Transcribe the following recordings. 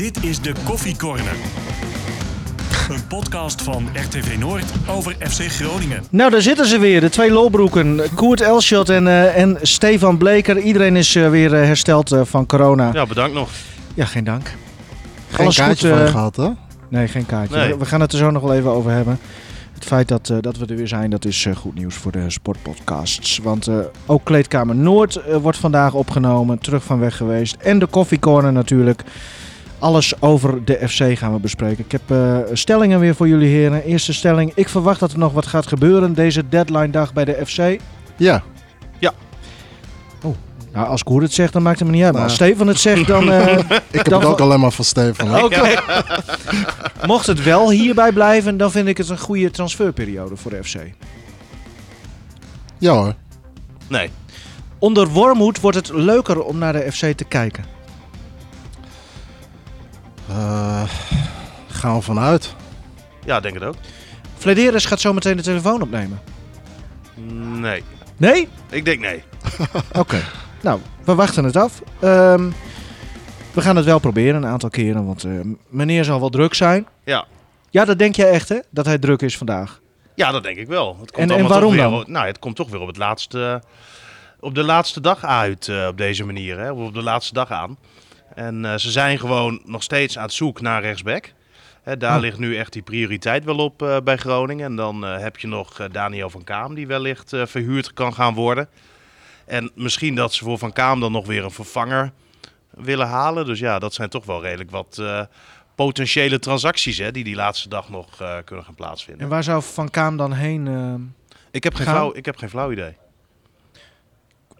Dit is de Koffie Corner. Een podcast van RTV Noord over FC Groningen. Nou, daar zitten ze weer, de twee lolbroeken. Koert Elschot en, eh, en Stefan Bleker. Iedereen is eh, weer eh, hersteld eh, van corona. Ja. Ja, bedankt nog. geen dank. Geen Alles kaartje goed, van eh, gehad, hè? Nee, geen kaartje. Nee. We- We gaan het er zo nog wel even over hebben. Het feit dat, eh, dat we er weer zijn, dat is eh, goed nieuws voor de sportpodcasts. Want eh, ook Kleedkamer Noord wordt vandaag opgenomen, terug van weg geweest. En de Coffee Corner natuurlijk. Alles over de FC gaan we bespreken. Ik heb eh, stellingen weer voor jullie heren. Eerste stelling, ik verwacht dat er nog wat gaat gebeuren deze deadline dag bij de FC. Ja. Nou, als Koer het zegt, dan maakt het me niet uit. Maar als Nou. Stefan het zegt, dan... eh, Ik heb Dan het ook alleen maar van Stefan. hè? Oké. Mocht het wel hierbij blijven, dan vind ik het een goede transferperiode voor de FC. Ja hoor. Nee. Onder Wormhoed wordt het leuker om naar de FC te kijken. Eh, gaan we vanuit. Ja, denk het ook. Flederis gaat zo meteen de telefoon opnemen. Nee. Nee? Ik denk nee. Oké. nou, we wachten het af. Ehm, we gaan het wel proberen een aantal keren, want eh, meneer zal wel druk zijn. Ja. Ja, dat denk jij echt, hè? Dat hij druk is vandaag. Ja, dat denk ik wel. Het komt En- waarom weer, dan? Nou, het komt toch weer op, het laatste, op de laatste dag uit eh, op deze manier. Hè? Op de laatste dag aan. En eh, ze zijn gewoon nog steeds aan het zoeken naar rechtsback. Hè, daar Oh. ligt nu echt die prioriteit wel op eh, bij Groningen. En dan eh, heb je nog eh, Daniel van Kaam, die wellicht eh, verhuurd kan gaan worden. En misschien dat ze voor Van Kaam dan nog weer een vervanger willen halen. Dus ja, dat zijn toch wel redelijk wat eh, potentiële transacties hè, die die laatste dag nog eh, kunnen gaan plaatsvinden. En waar zou Van Kaam dan heen? ehm, Ik heb geen, flauw, ik heb geen flauw idee.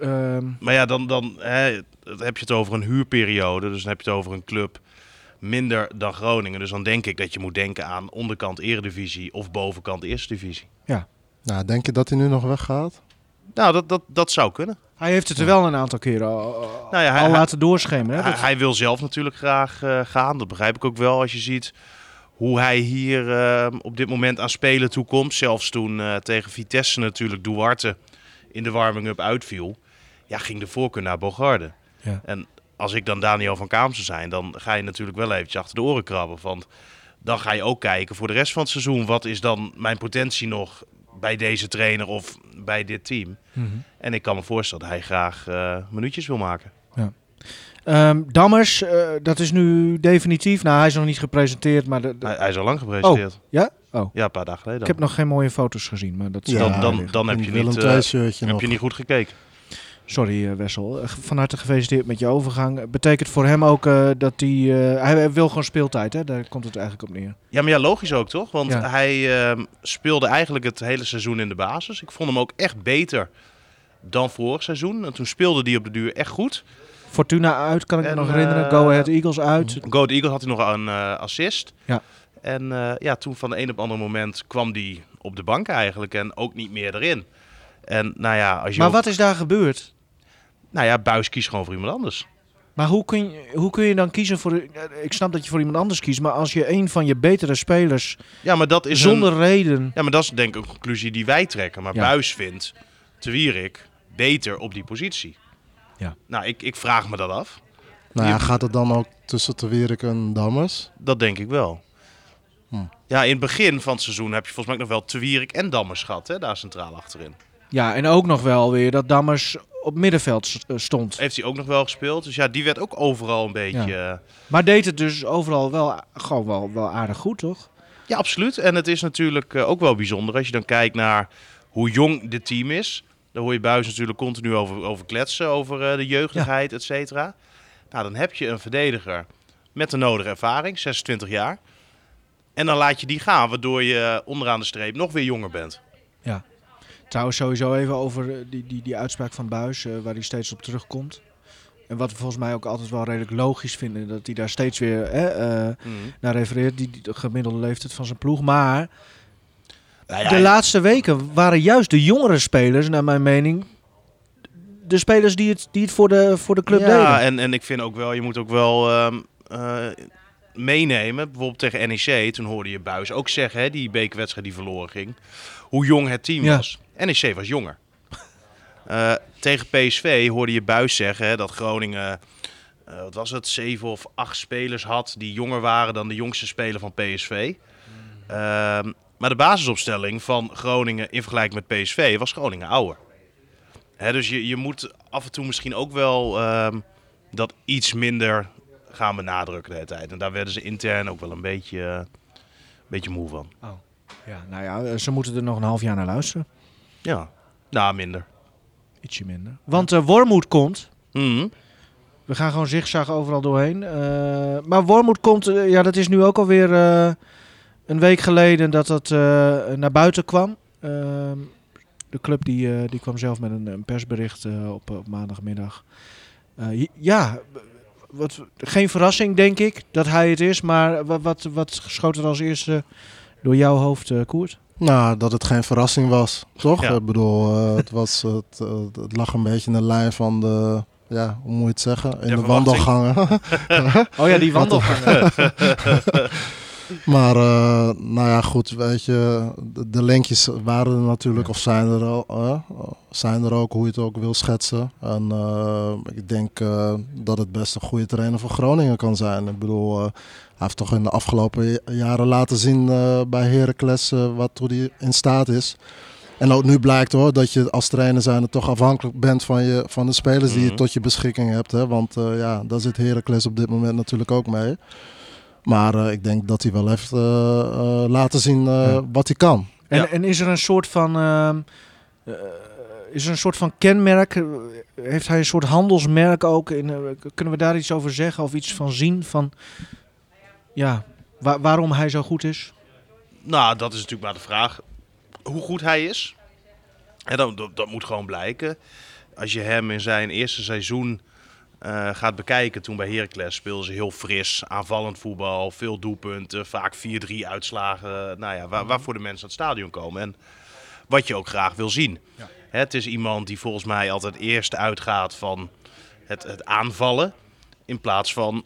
Ehm, Maar ja, dan, dan, hè, dan heb je het over een huurperiode. Dus dan heb je het over een club minder dan Groningen. Dus dan denk ik dat je moet denken aan onderkant eredivisie of bovenkant eerste divisie. Nou, denk je dat hij nu nog weggaat? Nou, dat, dat, dat zou kunnen. hij heeft het er wel een aantal keren al, Nou ja, hij, al laten doorschemeren. hè? hij, Dat- hij wil zelf natuurlijk graag eh, gaan. Dat begrijp ik ook wel als je ziet hoe hij hier eh, op dit moment aan spelen toekomt. Zelfs toen eh, tegen Vitesse natuurlijk Duarte in de warming-up uitviel. Ja, ging de voorkeur naar Bogarde. Ja. En als ik dan Daniel van Kaam zou zijn, dan ga je natuurlijk wel eventjes achter de oren krabben. Want dan ga je ook kijken voor de rest van het seizoen. Wat is dan mijn potentie nog bij deze trainer of bij dit team? Mhm. En ik kan me voorstellen dat hij graag eh, minuutjes wil maken. Ehm, Dammers, eh, dat is nu definitief. Nou, hij is nog niet gepresenteerd, maar de, de- Hij, hij is al lang gepresenteerd. ja? Oh, Ja, een paar dagen geleden. ik heb nog geen mooie foto's gezien, maar dat Ja, dan, dan, dan heb je niet, eh, heb je niet goed gekeken. Sorry eh, Wessel, Eh, van harte gefeliciteerd met je overgang. Betekent voor hem ook eh, dat hij, hij wil gewoon speeltijd, hè? Daar komt het eigenlijk op neer. Ja, maar ja, logisch ook toch? Want Ja. hij ehm, speelde eigenlijk het hele seizoen in de basis. Ik vond hem ook echt beter dan vorig seizoen. En toen speelde hij op de duur echt goed. Fortuna uit, kan ik En, me nog herinneren. Go Ahead Eagles uit. Go Ahead Eagles had hij nog een assist. Ja. En ja, toen van de een op het andere moment kwam hij op de bank eigenlijk. En ook niet meer erin. En nou ja, als je Maar ook- wat is daar gebeurd? Nou ja, Buis kiest gewoon voor iemand anders. Maar hoe kun, je, hoe kun je dan kiezen voor... Ik snap dat je voor iemand anders kiest, maar als je een van je betere spelers Ja, maar dat is zonder een... reden... Ja, maar dat is denk ik een conclusie die wij trekken. Maar Ja. Buis vindt Te Wierik beter op die positie. Ja. Nou, ik, ik vraag me dat af. Nou ja, gaat het dan ook tussen Te Wierik en Dammers? Dat denk ik wel. Hm. Ja, in het begin van het seizoen heb je volgens mij nog wel Te Wierik en Dammers gehad, hè, daar centraal achterin. Ja, en ook nog wel weer dat Dammers op middenveld eh, stond. Heeft hij ook nog wel gespeeld. Dus ja, die werd ook overal een beetje... Ja, ja Maar deed het dus overal wel, gewoon wel, wel aardig goed, toch? absoluut. En het is natuurlijk eh, ook wel bijzonder als je dan kijkt naar hoe jong dit team is. Daar hoor je Buis natuurlijk continu over, over kletsen, over eh, de jeugdigheid, et cetera. Nou, dan heb je een verdediger met de nodige ervaring, 26 jaar. En dan laat je die gaan, waardoor je onderaan de streep nog weer jonger bent. Trouwens, sowieso even over eh, die, die, die uitspraak van Buis, eh, waar hij steeds op terugkomt. En wat we volgens mij ook altijd wel redelijk logisch vinden, dat hij daar steeds weer eh, naar refereert, die, die de gemiddelde leeftijd van zijn ploeg. Maar Nou ja, de laatste weken waren juist de jongere spelers, naar mijn mening, de spelers die het, die het voor, de, voor de club ja, deden. en, en ik vind ook wel, je moet ook wel ehm, eh, meenemen. Bijvoorbeeld tegen NEC, toen hoorde je Buis ook zeggen, hè, die bekerwedstrijd die verloren ging, hoe jong het team Ja. was. NEC was jonger. Eh, tegen PSV hoorde je Buis zeggen dat Groningen eh, wat was het, zeven of acht spelers had die jonger waren dan de jongste speler van PSV. Ehm, maar de basisopstelling van Groningen in vergelijking met PSV was Groningen ouder. Hè, dus je, je moet af en toe misschien ook wel ehm, dat iets minder gaan benadrukken de tijd. En daar werden ze intern ook wel een beetje, eh, een beetje moe van. Ja, nou ja, ze moeten er nog een half jaar naar luisteren. Ja, nou minder. Ietsje minder. Want eh Wormoed komt. Mhm. We gaan gewoon zigzag overal doorheen. Eh, maar Wormoed komt, eh, ja, dat is nu ook alweer eh een week geleden dat dat eh, naar buiten kwam. Ehm, de club die, eh, die kwam zelf met een, een persbericht eh, op, op maandagmiddag. Eh, ja, wat, geen verrassing denk ik dat hij het is. Maar wat, wat, wat schoot er als eerste door jouw hoofd, eh, Koert? Nou, dat het geen verrassing was, toch? Ja. Ik bedoel, eh, het, was, het, eh, het lag een beetje in de lijn van de, ja, hoe moet je het zeggen? In De de, wandelgangen. Oh ja, die wandelgangen. maar, eh, nou ja, goed, weet je, de, de linkjes waren er natuurlijk, of zijn er, al, eh, zijn er ook, hoe je het ook wil schetsen. En eh, ik denk dat het best een goede trainer voor Groningen kan zijn. Ik bedoel, hij heeft toch in de afgelopen jaren laten zien bij Heracles wat, hoe hij in staat is. En ook nu blijkt hoor, dat je als trainer zijn toch afhankelijk bent van, je, van de spelers die je Mhm. tot je beschikking hebt. Hè? Want ja, daar zit Heracles op dit moment natuurlijk ook mee. Maar eh, ik denk dat hij wel heeft eh, eh, laten zien eh, Ja. wat hij kan. En, Ja. en is er een soort van. ehm, eh, is er een soort van kenmerk? Heeft hij een soort handelsmerk ook? In, kunnen we daar iets over zeggen of iets van zien? Van, ja, wa- waarom hij zo goed is? Nou, dat is natuurlijk maar de vraag. Hoe goed hij is. En dat, dat, dat moet gewoon blijken. Als je hem in zijn eerste seizoen eh, gaat bekijken, toen bij Heracles speelden ze heel fris, aanvallend voetbal, veel doelpunten, vaak 4-3 uitslagen. Nou ja, waar, waarvoor de mensen naar het stadion komen. En wat je ook graag wil zien. Het is iemand die volgens mij altijd eerst uitgaat van het, het aanvallen, in plaats van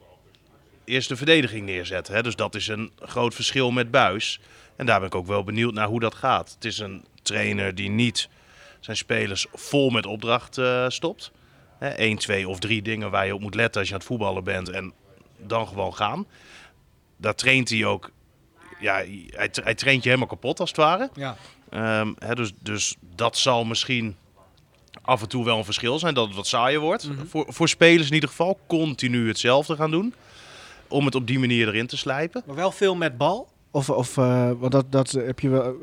eerst de verdediging neerzetten. Hè. Dus dat is een groot verschil met Buis. En daar ben ik ook wel benieuwd naar hoe dat gaat. Het is een trainer die niet zijn spelers vol met opdracht eh, stopt. Eén, twee of drie dingen waar je op moet letten als je aan het voetballen bent. En dan gewoon gaan. Daar traint hij ook. Ja, hij, hij traint je helemaal kapot als het ware. Ja. Ehm, hè, dus, dus dat zal misschien af en toe wel een verschil zijn. Dat het wat saaier wordt. voor, voor spelers in ieder geval. Continu hetzelfde gaan doen. Om het op die manier erin te slijpen. Maar wel veel met bal? Of, of eh, want dat, dat heb je wel.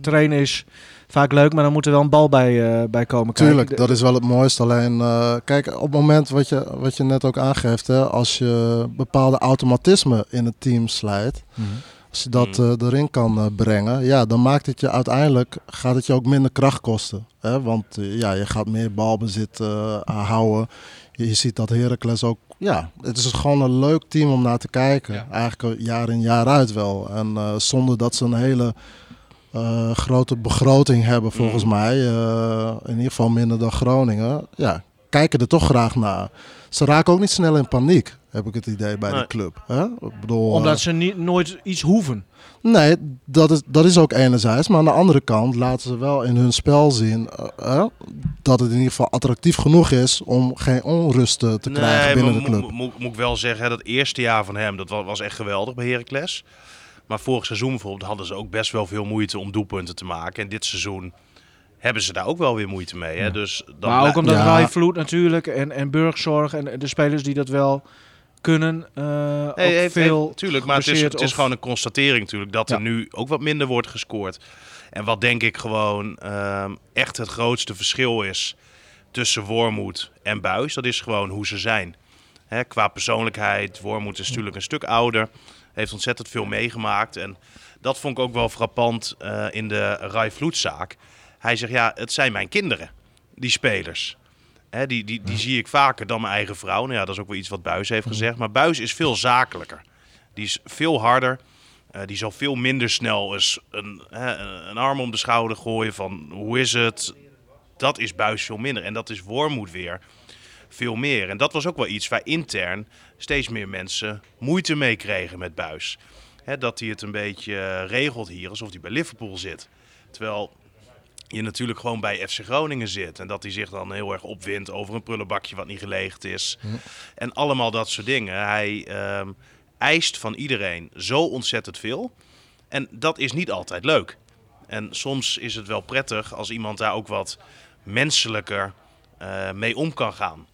Trainen is vaak leuk, maar dan moet er wel een bal bij, eh, bij komen. Tuurlijk, dat is wel het mooiste. Alleen, eh, kijk, op het moment wat je, wat je net ook aangeeft, hè, als je bepaalde automatismen in het team slijt, Mhm. Als je dat Mm. eh, erin kan eh, brengen, ja, dan maakt het je uiteindelijk, gaat het je ook minder kracht kosten. Hè? Want eh, ja, je gaat meer balbezit houden. Je, je ziet dat Heracles ook, ja, het is gewoon een leuk team om naar te kijken. Ja. Eigenlijk jaar in jaar uit wel. En zonder dat ze een hele grote begroting hebben volgens Mhm. mij, in ieder geval minder dan Groningen, ja, kijken er toch graag naar. Ze raken ook niet snel in paniek, heb ik het idee bij Nee. de club. Hè? Ik bedoel, eh, Omdat ze niet, nooit iets hoeven. Nee, dat is, dat is ook enerzijds. Maar aan de andere kant laten ze wel in hun spel zien eh, dat het in ieder geval attractief genoeg is om geen onrust eh, te krijgen binnen de club. mo- mo- moet ik wel zeggen, hè, dat eerste jaar van hem, dat wa- was echt geweldig bij Heracles. Maar vorig seizoen bijvoorbeeld hadden ze ook best wel veel moeite om doelpunten te maken. En dit seizoen hebben ze daar ook wel weer moeite mee. Hè? Dus dan maar ook omdat Ja. Vloed natuurlijk en, en Burgzorg en de spelers die dat wel kunnen, Nee, heeft, veel heeft- tuurlijk, maar het is, het is gewoon een constatering natuurlijk dat er nu ook wat minder wordt gescoord. En wat denk ik gewoon ehm, echt het grootste verschil is tussen Wormoed en Buis, dat is gewoon hoe ze zijn. Hè, qua persoonlijkheid, Wormoed is natuurlijk een stuk ouder, heeft ontzettend veel meegemaakt. En dat vond ik ook wel frappant eh, in de Rai Vloedzaak. Hij zegt, ja, het zijn mijn kinderen, die spelers. Hè, die, die, die zie ik vaker dan mijn eigen vrouw. Nou ja, dat is ook wel iets wat Buis heeft gezegd. Maar Buis is veel zakelijker. Die is veel harder. Eh, die zal veel minder snel eens een, hè, een arm om de schouder gooien van hoe is het? Dat is Buis veel minder. En dat is Wormoed weer veel meer. En dat was ook wel iets waar intern steeds meer mensen moeite mee kregen met Buis. Hè, dat hij het een beetje eh, regelt hier alsof hij bij Liverpool zit. Terwijl je natuurlijk gewoon bij FC Groningen zit. En dat hij zich dan heel erg opwindt over een prullenbakje wat niet geleegd is. En allemaal dat soort dingen. Hij ehm, eist van iedereen zo ontzettend veel. En dat is niet altijd leuk. En soms is het wel prettig als iemand daar ook wat menselijker eh, mee om kan gaan.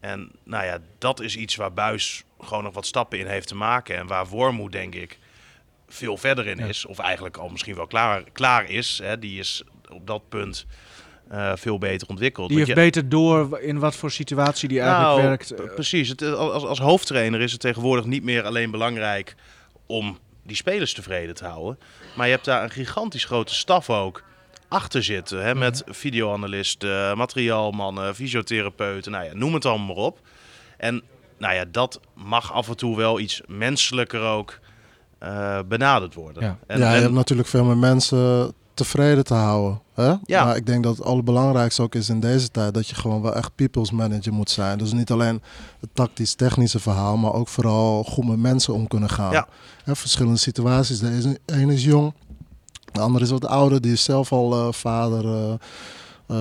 En nou ja, dat is iets waar Buis gewoon nog wat stappen in heeft te maken. En waar Wormoed, denk ik, veel verder in is. Of eigenlijk al misschien wel klaar, klaar is. Hè. Die is op dat punt eh, veel beter ontwikkeld. Die heeft beter door in wat voor situatie die eigenlijk nou, werkt. Eh, Precies. Het, als, als hoofdtrainer is het tegenwoordig niet meer alleen belangrijk om die spelers tevreden te houden. Maar je hebt daar een gigantisch grote staf ook achter zitten. Hè, met videoanalisten, materiaalmannen, fysiotherapeuten, nou ja, noem het allemaal maar op. En nou ja, dat mag af en toe wel iets menselijker ook eh, benaderd worden. Ja. En, ja, je en- hebt natuurlijk veel meer mensen tevreden te houden. Hè? Ja. Maar ik denk dat het allerbelangrijkste ook is in deze tijd dat je gewoon wel echt people's manager moet zijn. Dus niet alleen het tactisch-technische verhaal, maar ook vooral goed met mensen om kunnen gaan. Ja. Hè, verschillende situaties. De ene- ene is jong, de andere is wat ouder, die is zelf al eh, vader. eh, eh,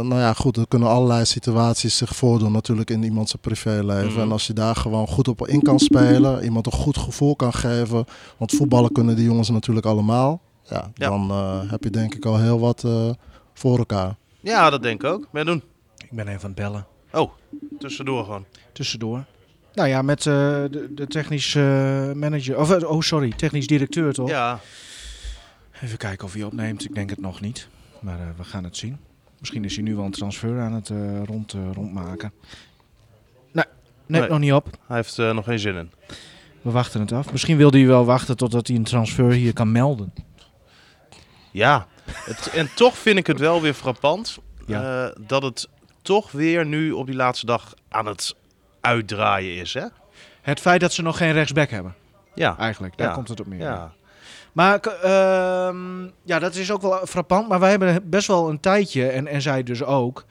nou ja, goed, er kunnen allerlei situaties zich voordoen natuurlijk in iemands privéleven. Mhm. En als je daar gewoon goed op in kan spelen, iemand een goed gevoel kan geven. Want voetballen kunnen die jongens natuurlijk allemaal. Ja, Ja. dan eh, heb je denk ik al heel wat eh, voor elkaar. ja, dat denk ik ook. Maar doen. ik ben even aan het bellen. Oh, tussendoor gewoon. Tussendoor. Nou ja, met eh, de, de technisch manager. Of, oh, sorry, technisch directeur toch? Ja, Even kijken of hij opneemt. Ik denk het nog niet. Maar eh, we gaan het zien. Misschien is hij nu wel een transfer aan het rond, eh, rondmaken. Nee, neemt Nee. nog niet op. hij heeft er nog geen zin in. We wachten het af. Misschien wilde hij wel wachten totdat hij een transfer hier kan melden. Ja, het, en toch vind ik het wel weer frappant Ja. eh, dat het toch weer nu op die laatste dag aan het uitdraaien is. Hè? Het feit dat ze nog geen rechtsback hebben, Ja, eigenlijk. Daar Ja. komt het op neer. ja. Maar ehm, ja, dat is ook wel frappant. Maar wij hebben best wel een tijdje, en, en zij dus ook,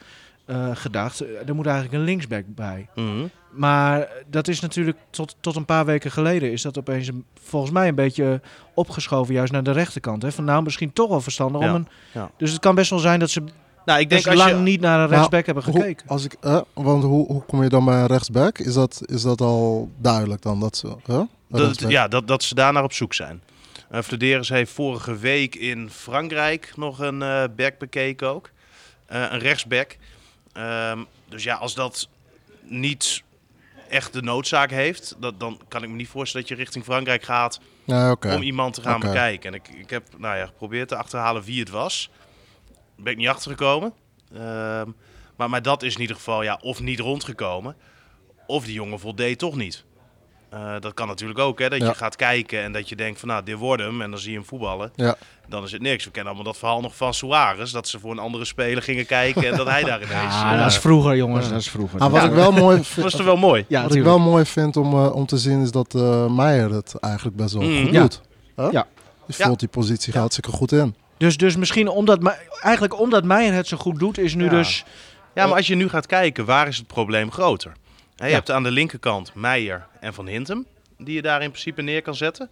eh, gedacht... eh, er moet eigenlijk een linksback bij. Mhm. Maar dat is natuurlijk tot, tot een paar weken geleden... is dat opeens een- volgens mij een beetje opgeschoven juist naar de rechterkant. Hè? Van nou, misschien toch wel verstandig Ja, om een... ja. Dus het kan best wel zijn dat ze Nou, ik dus denk als lang je... niet naar een rechtsback hebben Hoe- gekeken. als ik, eh, want hoe, hoe kom je dan bij een rechtsback? Is dat, is dat al duidelijk dan? Dat ze, Dat, ja, dat, dat ze daar naar op zoek zijn. Uh, Flederis heeft vorige week in Frankrijk nog een eh back bekeken ook. Eh, een rechtsback. Ehm, dus ja, als dat niet echt de noodzaak heeft, dat, dan kan ik me niet voorstellen dat je richting Frankrijk gaat Ja, om iemand te gaan bekijken. En ik, ik heb nou ja, geprobeerd te achterhalen wie het was. Ben ik niet achtergekomen. Ehm, maar, maar dat is in ieder geval ja, of niet rondgekomen, of die jongen voldeed toch niet. Eh, dat kan natuurlijk ook, hè, dat Ja. je gaat kijken en dat je denkt van nou, dit wordt hem. En dan zie je hem voetballen. Ja. Dan is het niks. We kennen allemaal dat verhaal nog van Suarez. Dat ze voor een andere speler gingen kijken en dat hij daar ineens... Ja, eh, dat is vroeger, jongens. Ja. Dat is vroeger. Ah, wat Ja. ik wel mooi vind, was toch wel mooi? Ja, wat ik wel mooi vind om, eh, om te zien is dat eh Meijer het eigenlijk best wel Mhm. goed Ja. doet. Huh? Ja. Die Ja. vult die positie Ja. hartstikke goed in. Dus, dus misschien omdat, eigenlijk omdat Meijer het zo goed doet, is nu Ja. dus... Ja, maar als je nu gaat kijken, waar is het probleem groter? Je Ja. hebt aan de linkerkant Meijer en Van Hintem, die je daar in principe neer kan zetten.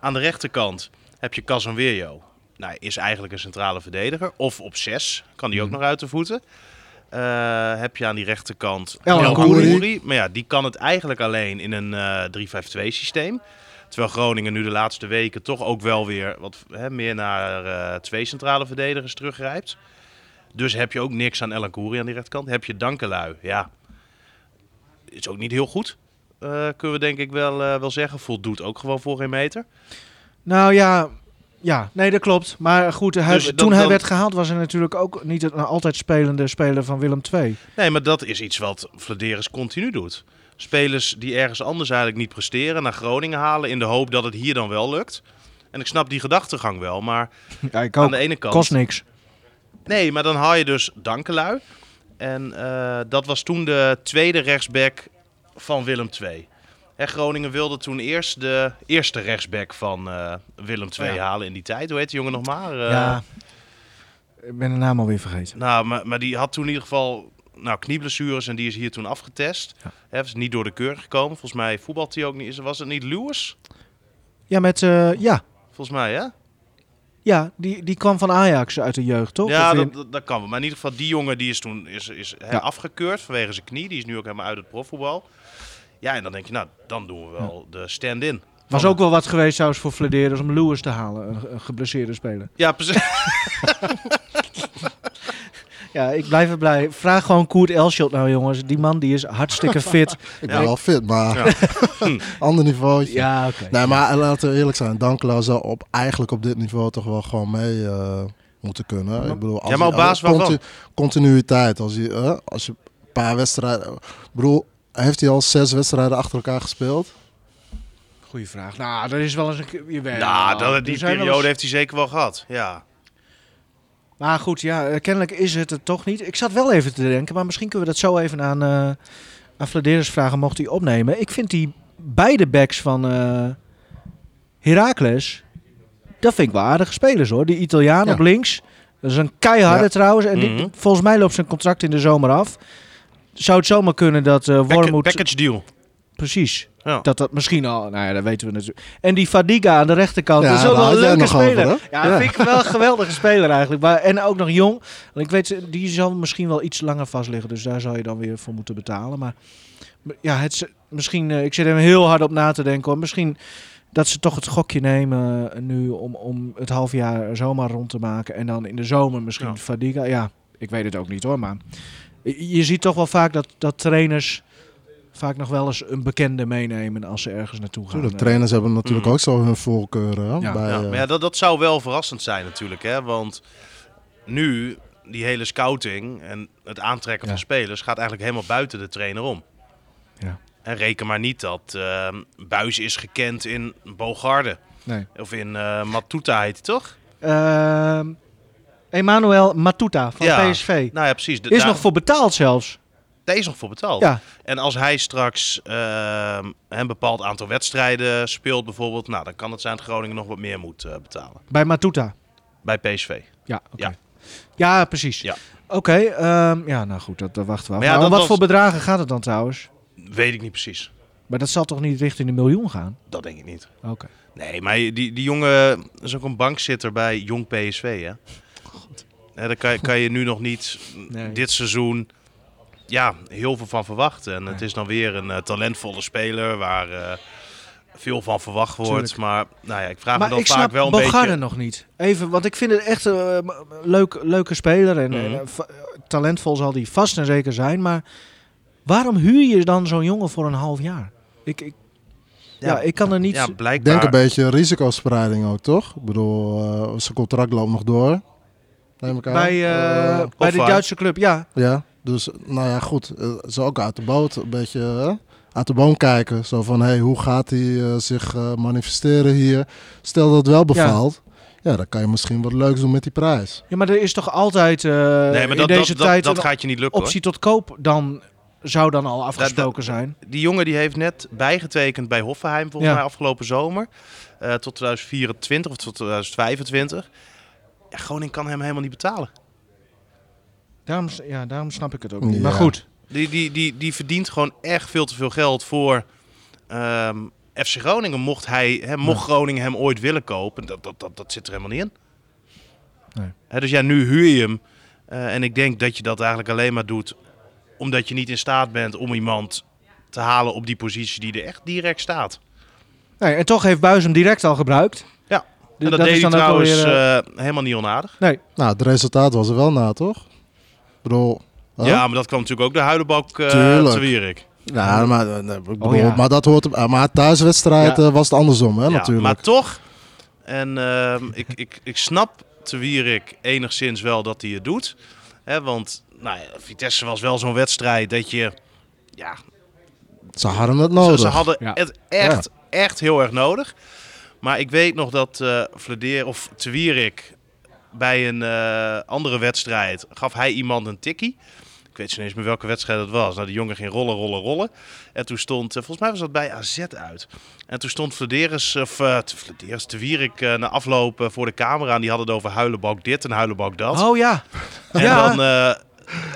Aan de rechterkant heb je Casanwerio. Nou, is eigenlijk een centrale verdediger. Of op zes, kan die ook Mhm. nog uit de voeten. Eh, heb je aan die rechterkant El. Maar ja, die kan het eigenlijk alleen in een eh 3-5-2 systeem. Terwijl Groningen nu de laatste weken toch ook wel weer wat hè, meer naar eh, twee centrale verdedigers teruggrijpt. Dus heb je ook niks aan El Akouri aan die rechterkant. Heb je Dankelui, ja. Is ook niet heel goed. eh, kunnen we denk ik wel, eh, wel zeggen. Voldoet ook gewoon voor geen meter. Nou ja, ja, nee, dat klopt. Maar goed, hij, Dus toen hij werd gehaald was hij natuurlijk ook niet een altijd spelende speler van Willem II. Nee, maar dat is iets wat Vladeris continu doet. Spelers die ergens anders eigenlijk niet presteren, naar Groningen halen in de hoop dat het hier dan wel lukt. En ik snap die gedachtegang wel, maar Ja, aan de ene kant... Kost niks. Nee, maar dan haal je dus Dankelui. En eh, dat was toen de tweede rechtsback van Willem II. Hè, Groningen wilde toen eerst de eerste rechtsback van eh, Willem II Ja. halen in die tijd. Hoe heet die jongen nog maar? Eh, ja, ik ben de naam alweer vergeten. Nou, maar, maar die had toen in ieder geval nou, knieblessures en die is hier toen afgetest. Ja. Is niet door de keur gekomen. Volgens mij voetbalt hij ook niet. Was het niet Lewis? Ja, met, ja, Volgens mij, hè? Ja, die, die kwam van Ajax uit de jeugd, toch? Ja, dat, dat, dat kan wel. Maar in ieder geval, die jongen die is toen is, is Ja. afgekeurd vanwege zijn knie. Die is nu ook helemaal uit het profvoetbal. Ja, en dan denk je, nou, dan doen we wel de stand-in. was ook wel wat geweest trouwens voor Flederis om Lewis te halen, een geblesseerde speler. Ja, precies. Ja, ik blijf er blij. Vraag gewoon Koert Elschot nou, jongens. Die man die is hartstikke fit. Ik Ja. ben wel fit, maar Ja. ander niveau. ja, oké. Nee, maar laten we eerlijk zijn. Dankela zou op, eigenlijk op dit niveau toch wel gewoon mee eh, moeten kunnen. Ik bedoel, als Ja, maar op basis conti- waarvan? Continuïteit. Als je, eh, als je een paar wedstrijden... Bedoel, heeft hij al zes wedstrijden achter elkaar gespeeld? Goeie vraag. Nou, dat is wel eens een keer... jawel. nou, dat, die periode eens- heeft hij zeker wel gehad. Ja. Maar goed, ja, eh, kennelijk is het het toch niet. Ik zat wel even te denken, maar misschien kunnen we dat zo even aan, eh aan vragen, mocht hij opnemen. Ik vind die beide backs van eh Heracles, dat vind ik wel aardige spelers hoor. Die Italiaan Ja. op links, dat is een keiharde Ja. trouwens. En die- Mhm. volgens mij loopt zijn contract in de zomer af. Zou het zomaar kunnen dat Pack- Wormoed... package deal. Precies. Ja. Dat dat misschien al... Nou ja, dat weten we natuurlijk. En die Fadiga aan de rechterkant. Ja, dat is ook wel een leuke over, speler. ja, Ja. vind ik wel een geweldige speler eigenlijk. Maar, en ook nog jong. Want ik weet, die zal misschien wel iets langer vast liggen. Dus daar zou je dan weer voor moeten betalen. Maar ja, het, is- misschien... eh, ik zit er heel hard op na te denken. Hoor. Misschien dat ze toch het gokje nemen eh, nu om, om het half jaar zomaar rond te maken. En dan in de zomer misschien Ja. Fadiga. Ja, ik weet het ook niet hoor. Maar je je ziet toch wel vaak dat, dat trainers vaak nog wel eens een bekende meenemen als ze ergens naartoe gaan. Tuurlijk, Eh, trainers hebben natuurlijk Mhm. ook zo hun voorkeuren. hè, Ja. bij, Ja, eh, maar ja, dat, dat zou wel verrassend zijn natuurlijk. Hè? Want nu, die hele scouting en het aantrekken Ja. van spelers gaat eigenlijk helemaal buiten de trainer om. Ja. En reken maar niet dat eh Buis is gekend in Bogarde. Nee. Of in eh Matuta heet hij toch? Ehm, Emmanuel Matuta van Ja. PSV. Nou ja, precies. De- Is daar- nog voor betaald zelfs. Is nog voor betaald. Ja, En als hij straks eh, een bepaald aantal wedstrijden speelt bijvoorbeeld... Nou, dan kan het zijn dat Groningen nog wat meer moet eh, betalen. bij Matuta. Bij PSV. Ja. Ja. Ja, precies. Ja. Oké, ehm, ja, nou goed, dat, dat wachten we af. Maar ja, Maar om dat wat was- voor bedragen gaat het dan trouwens? Weet ik niet precies. Maar dat zal toch niet richting de miljoen gaan? Dat denk ik niet. Oké. Nee, maar die, die jongen is ook een bankzitter bij Jong PSV, hè? Hè, daar kan je, kan je nu nog niet Nee. dit seizoen ja, heel veel van verwachten. En het is dan weer een eh, talentvolle speler waar eh, veel van verwacht wordt. Tuurlijk. Maar nou ja, ik vraag Maar me dan vaak snap wel een Bogarde beetje... nog niet. Even, want ik vind het echt een uh, leuk, leuke speler. En, Mhm. eh, talentvol zal die vast en zeker zijn. Maar waarom huur je dan zo'n jongen voor een half jaar? Ik, ik, ja, ik kan er niet... Ja, Ik blijkbaar. denk een beetje risicospreiding ook, toch? Ik bedoel, eh, zijn contract loopt nog door. Neem ik aan. bij eh, Eh, bij de? Duitse club, ja. ja, dus nou ja, goed. eh, Ze ook uit de boot een beetje eh, uit de boom kijken. Zo van, hey, hoe gaat hij eh, zich eh, manifesteren hier? Stel dat het wel bevalt. Ja. dan kan je misschien wat leuks doen met die prijs. Ja, maar er is toch altijd eh, nee, maar in dat, deze dat, tijd dat, gaat je niet lukken, hoor. optie tot koop dan zou dan al afgesproken dat- zijn. Die jongen die heeft net bijgetekend bij Hoffenheim volgens Ja. mij afgelopen zomer. eh, tot 2024 of tot 2025. Ja, Groningen kan hem helemaal niet betalen. Daarom, ja, daarom snap ik het ook niet. Ja. Maar goed, Die, die, die, die verdient gewoon echt veel te veel geld voor ehm, FC Groningen. Mocht, hij, hè, mocht Groningen hem ooit willen kopen, dat, dat, dat, dat zit er helemaal niet in. Nee. Hè, dus ja, nu huur je hem. Eh, en ik denk dat je dat eigenlijk alleen maar doet omdat je niet in staat bent om iemand te halen op die positie die er echt direct staat. nee, en toch heeft Buis hem direct al gebruikt. Ja, En dat, dat deed is hij trouwens eh, eh, helemaal niet onaardig. Nee, Nou, het resultaat was er wel na, toch? Bedoel... Ja, maar dat kwam natuurlijk ook de huilenbak eh Tuurlijk. te Wierik. Ja, maar, eh, ja. maar dat hoort... eh, Maar thuiswedstrijd Ja. eh, was het andersom, hè, Ja, natuurlijk. maar toch, en ehm, ik, ik, ik snap te Wierik enigszins wel dat hij het doet. Hè, want nou ja, Vitesse was wel zo'n wedstrijd dat je... Ja, Ze hadden het nodig. ze hadden Ja. het echt, echt heel erg nodig. Maar ik weet nog dat eh Vladeer of te Wierik bij een eh, andere wedstrijd gaf hij iemand een tikkie. Ik weet zo niet eens meer welke wedstrijd het was. Nou, die jongen ging rollen, rollen, rollen. En toen stond, eh, volgens mij was dat bij AZ uit. En toen stond Vladeris, of uh, Vladeris, te Wierik eh, na afloop eh, voor de camera. En die hadden het over huilenbak dit en huilenbak dat. oh ja. En, ja. dan, eh,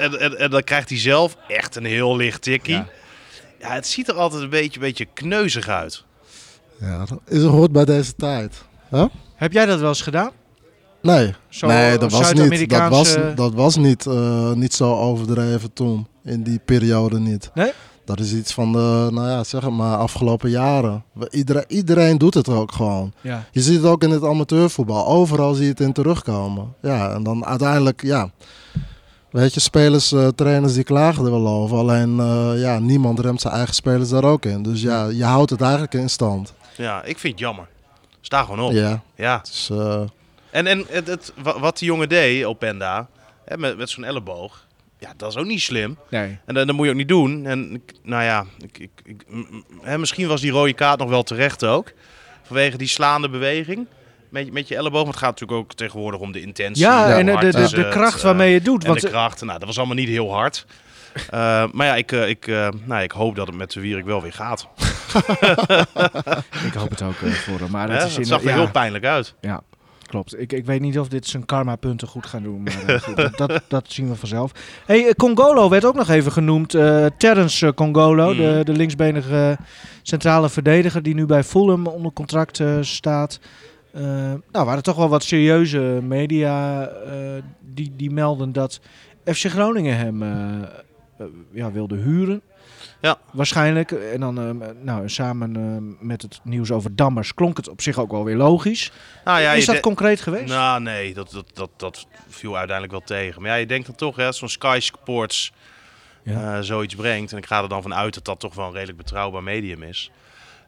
en, en, en dan krijgt hij zelf echt een heel licht tikkie. Ja. Ja. het ziet er altijd een beetje, beetje kneuzig uit. Ja, dat is, hoort bij deze tijd. Huh? Heb jij dat wel eens gedaan? Nee, Zo, nee dat, was niet, dat, was, dat was niet, eh, niet zo overdreven toen. In die periode niet. Nee? Dat is iets van de, nou ja, zeg het maar, afgelopen jaren. Iedereen, iedereen doet het ook gewoon. Ja. Je ziet het ook in het amateurvoetbal. Overal zie je het in terugkomen. Ja, en dan uiteindelijk, ja. Weet je, spelers, eh, trainers die klagen er wel over. Alleen, eh, ja, niemand remt zijn eigen spelers daar ook in. Dus ja, je houdt het eigenlijk in stand. Ja, ik vind het jammer. Sta gewoon op. Ja. Ja, het is, eh, En, en het, het, wa- wat die jongen deed op Penda, hè, met, met zo'n elleboog, ja, dat is ook niet slim. Nee. En dat, dat moet je ook niet doen. En nou ja, ik, ik, ik- hè, misschien was die rode kaart nog wel terecht ook. Vanwege die slaande beweging met, je- met je elleboog. Want het gaat natuurlijk ook tegenwoordig om de intentie. Ja, en de, de, de, het, kracht eh, waarmee je het doet. En Want, de kracht. Nou, dat was allemaal niet heel hard. Eh, maar ja, ik, eh, ik, eh, nou, ik hoop dat het met de Wierik wel weer gaat. ik hoop het ook eh, voor hem. Maar het is zag er ja, heel pijnlijk uit. Ja, klopt. Ik, ik weet niet of dit zijn karma-punten goed gaan doen. Maar eh, goed, dat, dat, zien we vanzelf. Hey, eh, Congolo werd ook nog even genoemd. Terrence eh, Congolo, de, Mhm. de linksbenige centrale verdediger die nu bij Fulham onder contract staat. Nou, waren toch wel wat serieuze media die, die melden dat FC Groningen hem ja, wilde huren. Ja. Waarschijnlijk. En dan eh, nou, samen eh, met het nieuws over Dammers klonk het op zich ook wel weer logisch. Nou, ja, is dat concreet geweest? Nou, nee, dat, dat, dat, dat viel uiteindelijk wel tegen. Maar ja, je denkt dan toch, hè, zo'n Sky Sports Ja. eh, zoiets brengt. En ik ga er dan vanuit dat dat toch wel een redelijk betrouwbaar medium is.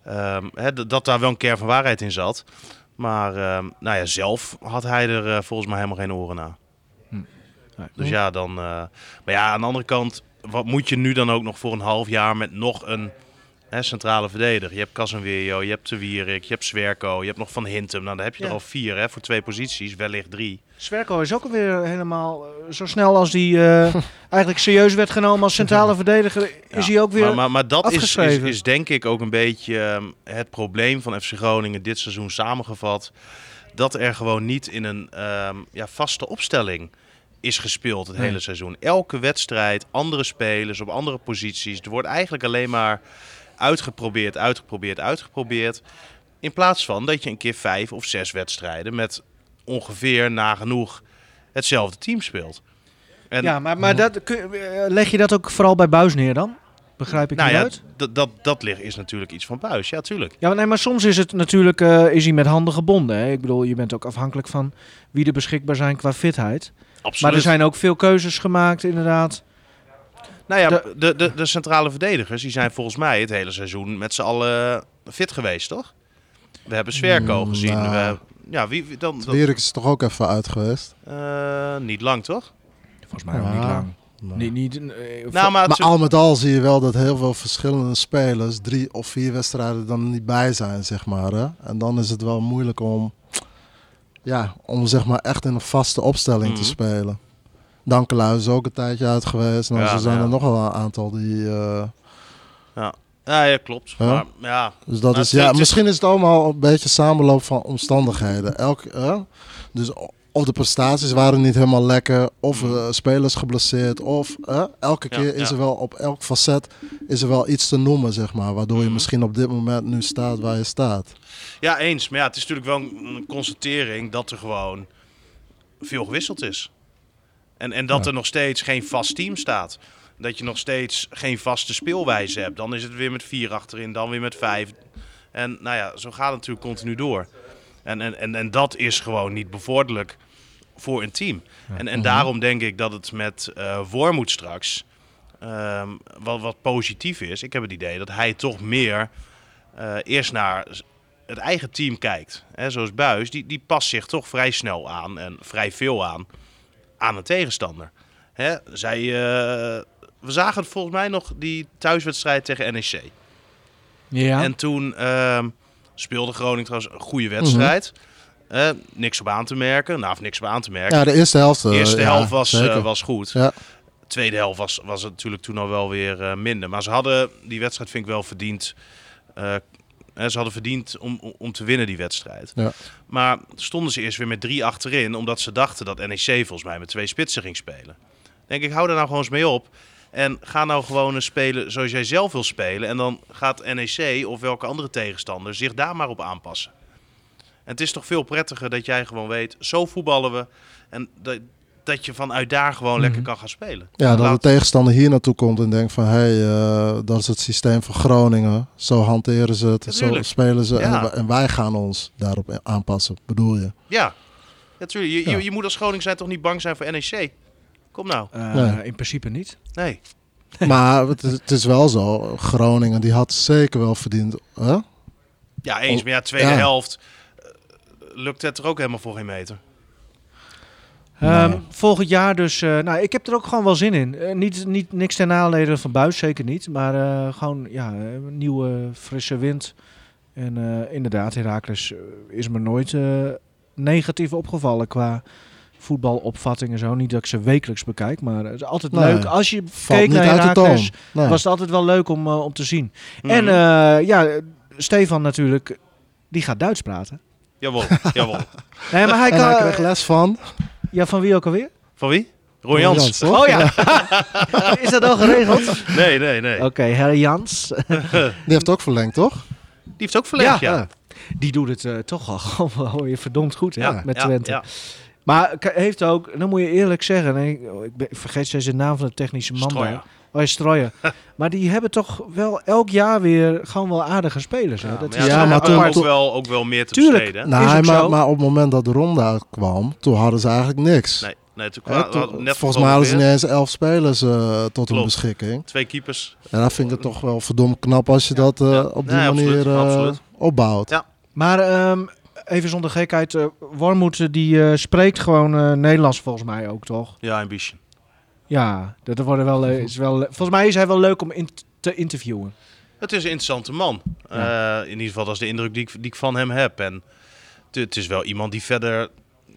Ehm, hè, dat, daar wel een kern van waarheid in zat. Maar ehm, nou ja, zelf had hij er volgens mij helemaal geen oren naar. Nee. Dus ja, dan. maar ja, aan de andere kant, wat moet je nu dan ook nog voor een half jaar met nog een hè, centrale verdediger? Je hebt Casemiro, je hebt De Wierik, je hebt Zwerko, je hebt nog Van Hintem. Nou, dan heb je Ja. er al vier hè, voor twee posities, wellicht drie. Swerko is ook alweer helemaal eh, zo snel als hij eh, eigenlijk serieus werd genomen als centrale verdediger. Is Ja, hij ook weer. Maar, maar, maar dat is, is denk ik ook een beetje ehm, het probleem van FC Groningen dit seizoen samengevat. Dat er gewoon niet in een ehm, ja, vaste opstelling is gespeeld het Nee. hele seizoen. Elke wedstrijd, andere spelers op andere posities. Er wordt eigenlijk alleen maar uitgeprobeerd, uitgeprobeerd, uitgeprobeerd. In plaats van dat je een keer vijf of zes wedstrijden met ongeveer nagenoeg hetzelfde team speelt. En, ja, maar, maar dat, kun- eh, leg je dat ook vooral bij Buis neer dan? Begrijp ik nou ja, uit? dat, dat, dat ligt, is natuurlijk iets van Buis. Ja, tuurlijk. Ja, maar nee, maar soms is het natuurlijk eh, is hij met handen gebonden. Hè? Ik bedoel, je bent ook afhankelijk van wie er beschikbaar zijn qua fitheid. Absoluut. Maar er zijn ook veel keuzes gemaakt, inderdaad. Nou ja, De- de, de, de centrale verdedigers die zijn volgens mij het hele seizoen met z'n allen fit geweest, toch? We hebben Sverko Mm, gezien. nou. We, ja, wie, wie dan? dan Wierik is toch ook even uit geweest. eh, niet lang, toch? Volgens mij ook niet lang. Maar, Niet, niet, eh, Nou, maar, maar al met al zie je wel dat heel veel verschillende spelers drie of vier wedstrijden dan niet bij zijn, zeg maar. Hè? En dan is het wel moeilijk om, ja, om zeg maar echt in een vaste opstelling Mhm. te spelen. Dankelui is ook een tijdje uit geweest. Nou, Ja, zo zijn ja. er nog wel een aantal die... eh, ja, ja, klopt. Maar ja, Dus dat is, ja, misschien is het allemaal een beetje samenloop van omstandigheden. Elk? Dus of de prestaties waren niet helemaal lekker, of eh, spelers geblesseerd, of elke. Ja, keer is er wel op elk facet is er wel iets te noemen, zeg maar, waardoor je Mhm. misschien op dit moment nu staat waar je staat. ja, eens. Maar ja, het is natuurlijk wel een, een constatering dat er gewoon veel gewisseld is. En, en dat Ja. er nog steeds geen vast team staat. Dat je nog steeds geen vaste speelwijze hebt. Dan is het weer met vier achterin, dan weer met vijf. En nou ja, zo gaat het natuurlijk continu door. En, en, en, en dat is gewoon niet bevorderlijk voor een team. En, en daarom denk ik dat het met eh Wormoed straks ehm, wat, wat positief is. Ik heb het idee dat hij toch meer eh, eerst naar het eigen team kijkt. Hè, zoals Buis, die, die past zich toch vrij snel aan en vrij veel aan aan een tegenstander. Hè, zij, eh, we zagen het volgens mij nog die thuiswedstrijd tegen NEC. Ja. En toen ehm, speelde Groningen trouwens een goede wedstrijd. Eh, niks op aan te merken. Nou, of niks op aan te merken. Ja, de eerste helft. eh, de eerste ja, helft was, eh, was goed. Ja. De tweede helft was, was het natuurlijk toen al wel weer eh, minder. Maar ze hadden die wedstrijd, vind ik wel verdiend. eh, eh, ze hadden verdiend om, om- om te winnen die wedstrijd. Ja. Maar stonden ze eerst weer met drie achterin, omdat ze dachten dat NEC volgens mij met twee spitsen ging spelen. Denk ik, hou daar nou gewoon eens mee op. En ga nou gewoon eens spelen zoals jij zelf wil spelen. En dan gaat NEC of welke andere tegenstander zich daar maar op aanpassen. En het is toch veel prettiger dat jij gewoon weet, zo voetballen we. En dat, dat je vanuit daar gewoon lekker Mhm. kan gaan spelen. Ja, dat de tegenstander hier naartoe komt en denkt van... hé, hey, eh, dat is het systeem van Groningen. Zo hanteren ze het, zo spelen ze. Ja. En, en wij gaan ons daarop aanpassen, bedoel je? Ja, natuurlijk. Je, Ja. je, je moet als Groningen zijn toch niet bang zijn voor NEC? Kom nou. Eh, Nee. In principe niet. Nee. maar het is, het is wel zo. Groningen die had zeker wel verdiend. Hè? Ja, eens. Oh, Maar ja, tweede ja. helft eh, lukt het er ook helemaal voor geen meter. Ehm. Volgend jaar dus. eh, nou, ik heb er ook gewoon wel zin in. Niet, niet niks ten nadele van Buis, zeker niet. Maar eh, gewoon ja, nieuwe frisse wind. En eh, inderdaad, Herakles is me nooit eh, negatief opgevallen qua voetbalopvatting en zo. Niet dat ik ze wekelijks bekijk, maar het is altijd Nee, leuk. Als je keek naar. Herakles, Nee. was het altijd wel leuk om, eh, om te zien. En Mhm. eh, ja, Stefan natuurlijk, die gaat Duits praten. Jawel, jawel. Nee, maar hij en kan... hij kreeg les van... Ja, van wie ook alweer? Van wie? Roy Jans. Oh ja. is dat al geregeld? Nee, nee, nee. Oké, Herr Jans. Die heeft ook verlengd, toch? Die heeft ook verlengd, ja. Ja. Die doet het eh, toch al gewoon wel weer verdomd goed hè, Ja, met ja, Twente. Maar heeft ook, dan moet je eerlijk zeggen, en ik, ik, ben- ik vergeet steeds de naam van de technische man Strooijer. daar. Oh, ja, Strooijer. maar die hebben toch wel elk jaar weer gewoon wel aardige spelers. Hè? Ja, dat maar is ja, Ja, toen maar toen- ook, toen- wel, ook wel meer te Tuurlijk. besteden. Nou, Nee, maar, maar op het moment dat de ronde uitkwam, toen hadden ze eigenlijk niks. Nee, nee toen net volgens mij hadden ze niet gepromoveerd. eens elf spelers eh, tot hun beschikking. Twee keepers. En dan vind ik het toch wel verdomd knap als je dat eh, Ja. op die Nee, manier absoluut, eh, absoluut. opbouwt. Ja. Maar ehm, even zonder gekheid, eh Wormoed eh, die eh, spreekt gewoon Nederlands volgens mij ook, toch? Ja, een beetje. Ja, dat worden wel, is wel, volgens mij is hij wel leuk om in te interviewen. Het is een interessante man. In ieder geval, dat is de indruk die ik, die ik van hem heb. En het, het is wel iemand die verder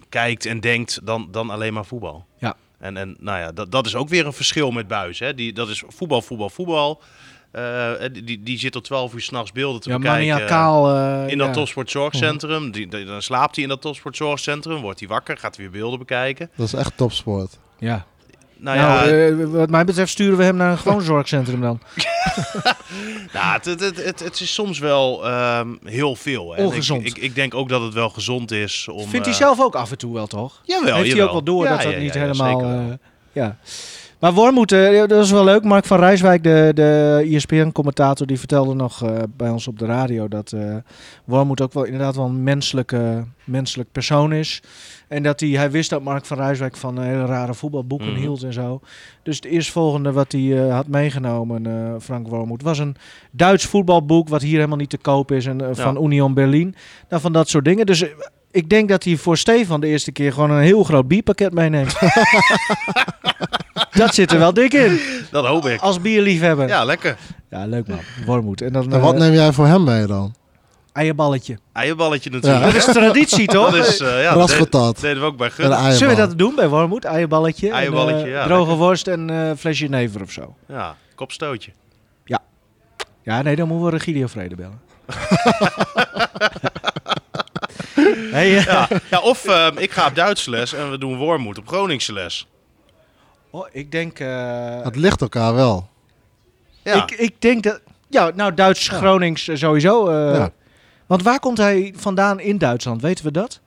kijkt en denkt dan, dan alleen maar voetbal. Ja. En, en nou ja, dat, dat is ook weer een verschil met Buis. Hè. Die, dat is voetbal, voetbal, voetbal. Eh, die, die, die zit tot 12 uur s'nachts beelden te Ja, bekijken. eh, In dat ja. topsportzorgcentrum. Die, die- dan slaapt hij in dat topsportzorgcentrum. Wordt hij wakker, gaat hij weer beelden bekijken. Dat is echt topsport. Ja. Nou, Nou, ja, eh, wat mij betreft sturen we hem naar een gewoon zorgcentrum dan. Nou, het, het, het, het, het is soms wel ehm, heel veel. Hè. Ongezond. Ik, ik, ik denk ook dat het wel gezond is om... Vindt hij eh, zelf ook af en toe wel, toch? Jawel, Heeft hij jawel. ook wel door Ja, dat dat ja, niet helemaal... eh, ja. Maar Wormoed, eh, dat is wel leuk. Mark van Rijswijk, de, de ESPN-commentator, die vertelde nog eh, bij ons op de radio dat eh Wormoed ook wel inderdaad wel een menselijke, menselijk persoon is. En dat hij, hij wist dat Mark van Rijswijk van hele rare voetbalboeken Mhm. hield en zo. Dus het eerstvolgende wat hij had meegenomen, Frank Wormoed, was een Duits voetbalboek wat hier helemaal niet te koop is. En, van Union Berlin. Nou, van dat soort dingen. Dus ik denk dat hij voor Stefan de eerste keer gewoon een heel groot bierpakket meeneemt. dat zit er wel dik in. Dat hoop ik. Als bierliefhebber. Ja, Ja, lekker. leuk man. Wormoed. En dan En wat eh, neem jij voor hem mee dan? eierballetje. Eierballetje natuurlijk. Dat is traditie, toch? Dat is, eh, ja, dat deed- deden we ook bij Gun. Zullen we dat doen bij Wormoed? Eierballetje. en, Eierballetje, eh, ja, Droge lekker. worst en eh flesje never of zo. Ja, kopstootje. Ja, nee, dan moeten we Regilio Vrede bellen. hey, eh, Ja, ja of ehm, ik ga op Duitse les en we doen Wormoed op Groningse les. Oh, ik denk... eh, Het ligt elkaar wel. Ja. Ik, ik denk dat... Ja, nou, Duits-Gronings eh, sowieso. eh, Ja. Want waar komt hij vandaan in Duitsland? Weten we dat?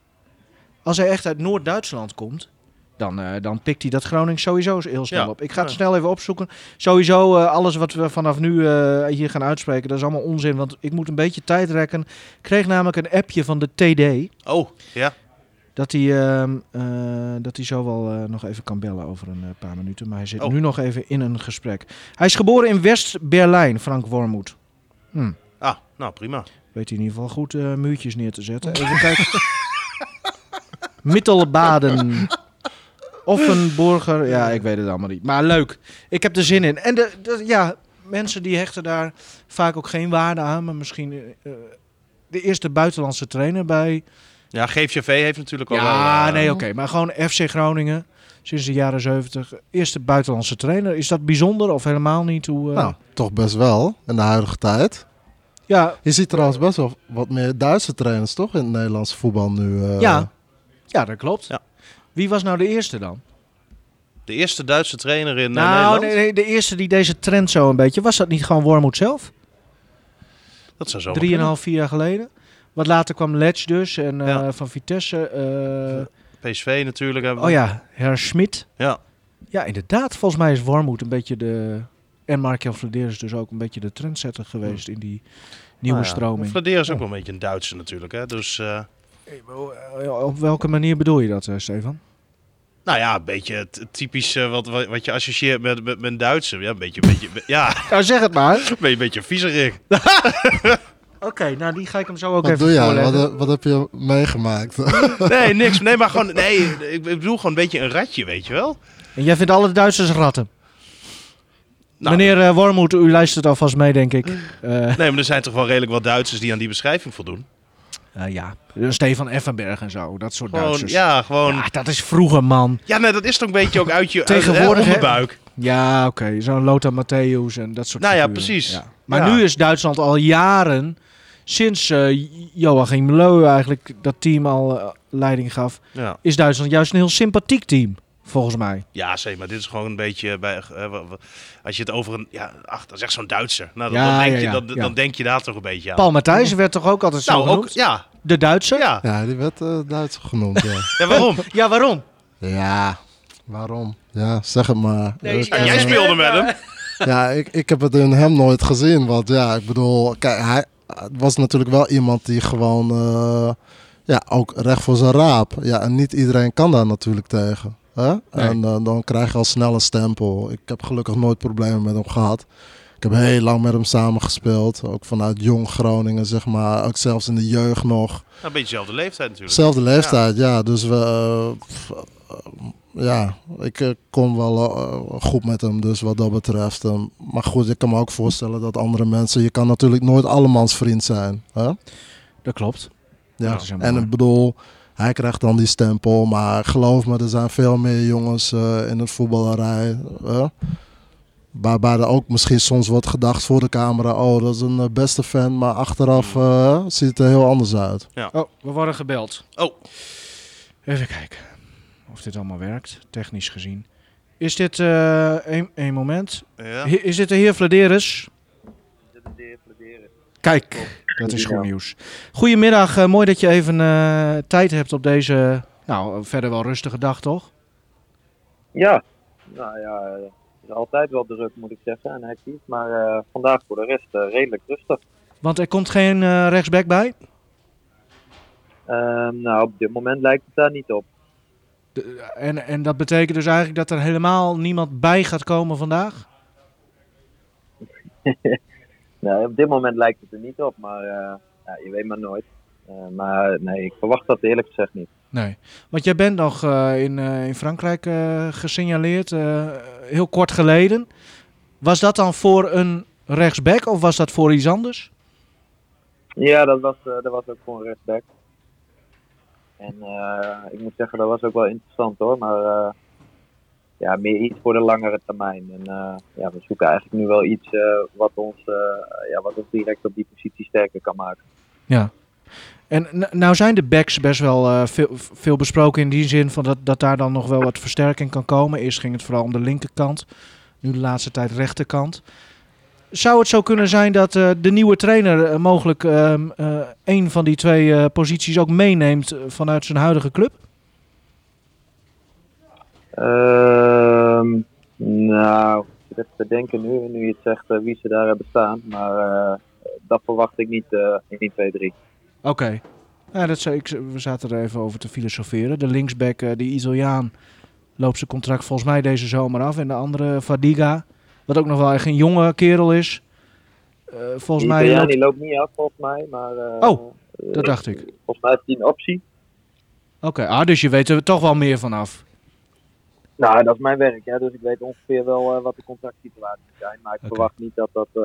Als hij echt uit Noord-Duitsland komt, dan, eh, dan pikt hij dat Gronings sowieso heel snel Ja. op. Ik ga het Ja. snel even opzoeken. Sowieso, eh, alles wat we vanaf nu eh, hier gaan uitspreken, dat is allemaal onzin. Want ik moet een beetje tijd rekken. Ik kreeg namelijk een appje van de TD. Oh, ja. Dat hij, ehm, eh, dat hij zo wel eh, nog even kan bellen over een eh, paar minuten. Maar hij zit Oh. nu nog even in een gesprek. Hij is geboren in West-Berlijn, Frank Wormoed. Hm. Ah, nou prima. Weet hij in ieder geval goed muurtjes neer te zetten. Even kijken. Mittelbaden. Offenburger. Ja, ik weet het allemaal niet. Maar leuk. Ik heb er zin in. En de, de- ja, mensen die hechten daar vaak ook geen waarde aan. Maar misschien de eerste buitenlandse trainer bij... Ja, GVV heeft natuurlijk al Ja, wel... eh, nee, oké. Maar gewoon FC Groningen. Sinds de jaren 70. Eerste buitenlandse trainer. Is dat bijzonder of helemaal niet? Hoe, eh, Nou, toch best wel in de huidige tijd. ja, Je ziet trouwens best wel wat meer Duitse trainers toch in het Nederlandse voetbal nu. eh, ja. ja, dat klopt. Ja. Wie was nou de eerste dan? De eerste Duitse trainer in nou, Nederland. nee, nee, de eerste die deze trend zo een beetje... Was dat niet gewoon Wormoed zelf? Dat zou zo Drieënhalf, vier jaar geleden? Wat later kwam Letch dus en eh, Ja. van Vitesse. eh, PSV natuurlijk hebben we. oh ja, Herr Schmid. Ja. Ja, inderdaad. Volgens mij is Warmoed een beetje de... En Mark-Jan Vladeris dus ook een beetje de trendsetter geweest in die nieuwe Nou ja, stroming. Vladeer is ook wel een beetje een Duitser natuurlijk. Hè? Dus eh, Op welke manier bedoel je dat, Stefan? nou ja, een beetje het typisch eh, wat, wat, je associeert met, met, met een Duitser. Ja, een beetje, een beetje, ja, Nou, zeg het maar. een beetje, een beetje viezerig. Oké, nou die ga ik hem zo ook Wat even doe jij? voorleggen. Wat, wat heb je meegemaakt? Nee, niks. Nee, maar gewoon, nee, ik bedoel gewoon een beetje een ratje, weet je wel. En jij vindt alle Duitsers ratten? Nou, Meneer eh Wormoed, u luistert alvast mee, denk ik. Eh, Nee, maar er zijn toch wel redelijk wat Duitsers die aan die beschrijving voldoen. eh, ja, Stefan Effenberg en zo, dat soort Gewoon, Duitsers. ja, gewoon. Ja, dat is vroeger, man. Ja, nee, dat is toch een beetje ook uit je Tegenwoordig, uit, hè? de buik. Ja, oké. Zo'n Lothar Matthäus en dat soort Nou ja, precies. Ja. Maar Ja. nu is Duitsland al jaren, sinds eh, Joachim Leu eigenlijk dat team al eh, leiding gaf, Ja. is Duitsland juist een heel sympathiek team, volgens mij. ja, zeker. Maar dit is gewoon een beetje bij. eh, als je het over een. Ja, ach, dat is echt zo'n Duitser. Nou, dan, Ja, dan, denk ja, je, ja, dan, ja. dan denk je daar toch een beetje aan. Paul Matthijs werd toch ook altijd zo nou, ook. Ja, De Duitser? ja. ja, die werd Duitser genoemd, ja. ja, waarom? Ja, waarom? ja, waarom? Ja, zeg het maar. Nee, Ik, Ja, jij speelde met hem. Ja, ik, ik heb het in hem nooit gezien. Want ja, ik bedoel, kijk, hij het was natuurlijk wel iemand die gewoon, eh, ja, ook recht voor zijn raap. Ja, en niet iedereen kan daar natuurlijk tegen. Hè? En eh, dan krijg je al snel een stempel. Ik heb gelukkig nooit problemen met hem gehad. Ik heb heel lang met hem samengespeeld. Ook vanuit jong Groningen, zeg maar. Ook zelfs in de jeugd nog. Nou, een beetje dezelfde leeftijd natuurlijk. Zelfde leeftijd, ja. Dus we, pff, eh, ja, ik eh, kom wel eh, goed met hem, dus wat dat betreft. Eh, maar goed, ik kan me ook voorstellen dat andere mensen, je kan natuurlijk nooit allemans vriend zijn. Hè? Dat klopt. Ja. Dat En ik bedoel, hij krijgt dan die stempel, maar geloof me, er zijn veel meer jongens eh, in het voetballerij. hè, Waarbij er ook misschien soms wordt gedacht voor de camera, oh dat is een beste fan, maar achteraf eh, ziet het er heel anders uit. Oh, we worden gebeld. Oh, Even kijken of dit allemaal werkt, technisch gezien. Is dit eh een, een moment? ja. He- Is dit de heer Vladeris? Kijk, dat is goed nieuws. Goedemiddag, eh, mooi dat je even eh, tijd hebt op deze, nou, verder wel rustige dag, toch? Ja, nou ja, het is altijd wel druk moet ik zeggen en hectisch. Maar eh, vandaag voor de rest redelijk rustig. Want er komt geen eh, rechtsback bij. Ehm, nou, op dit moment lijkt het daar niet op. De- en, en dat betekent dus eigenlijk dat er helemaal niemand bij gaat komen vandaag? Nee, op dit moment lijkt het er niet op, maar eh, ja, je weet maar nooit. Eh, maar nee, ik verwacht dat eerlijk gezegd niet. Nee. Want jij bent nog eh, in, in Frankrijk gesignaleerd, heel kort geleden. Was dat dan voor een rechtsback of was dat voor iets anders? Ja, dat was, dat was ook voor een rechtsback. En eh, ik moet zeggen, dat was ook wel interessant hoor. Maar eh, ja, meer iets voor de langere termijn. En eh, ja, we zoeken eigenlijk nu wel iets wat, ons, ja, wat ons direct op die positie sterker kan maken. Ja. En nou zijn de backs best wel veel, veel besproken in die zin van dat, dat daar dan nog wel wat versterking kan komen. Eerst ging het vooral om de linkerkant, nu de laatste tijd rechterkant. Zou het zo kunnen zijn dat eh, de nieuwe trainer eh, mogelijk ehm, eh, een van die twee posities ook meeneemt vanuit zijn huidige club? Ehm, nou, ik zit even te denken nu, nu je het zegt wie ze daar hebben staan. Maar dat verwacht ik niet in 1, 2, 3. Oké. Ja, dat zei ik, we zaten er even over te filosoferen. De linksback, die Italiaan, loopt zijn contract volgens mij deze zomer af. En de andere, Fadiga, wat ook nog wel echt een jonge kerel is. Eh, volgens Die mij Italiaan loopt- die loopt niet af volgens mij. Maar, eh, Oh, eh, dat dacht ik. Volgens mij heeft hij een optie. Oké, ah, dus je weet er toch wel meer vanaf. Nou, dat is mijn werk, hè, dus ik weet ongeveer wel eh, wat de contractsituaties zijn. Maar ik verwacht niet dat dat eh,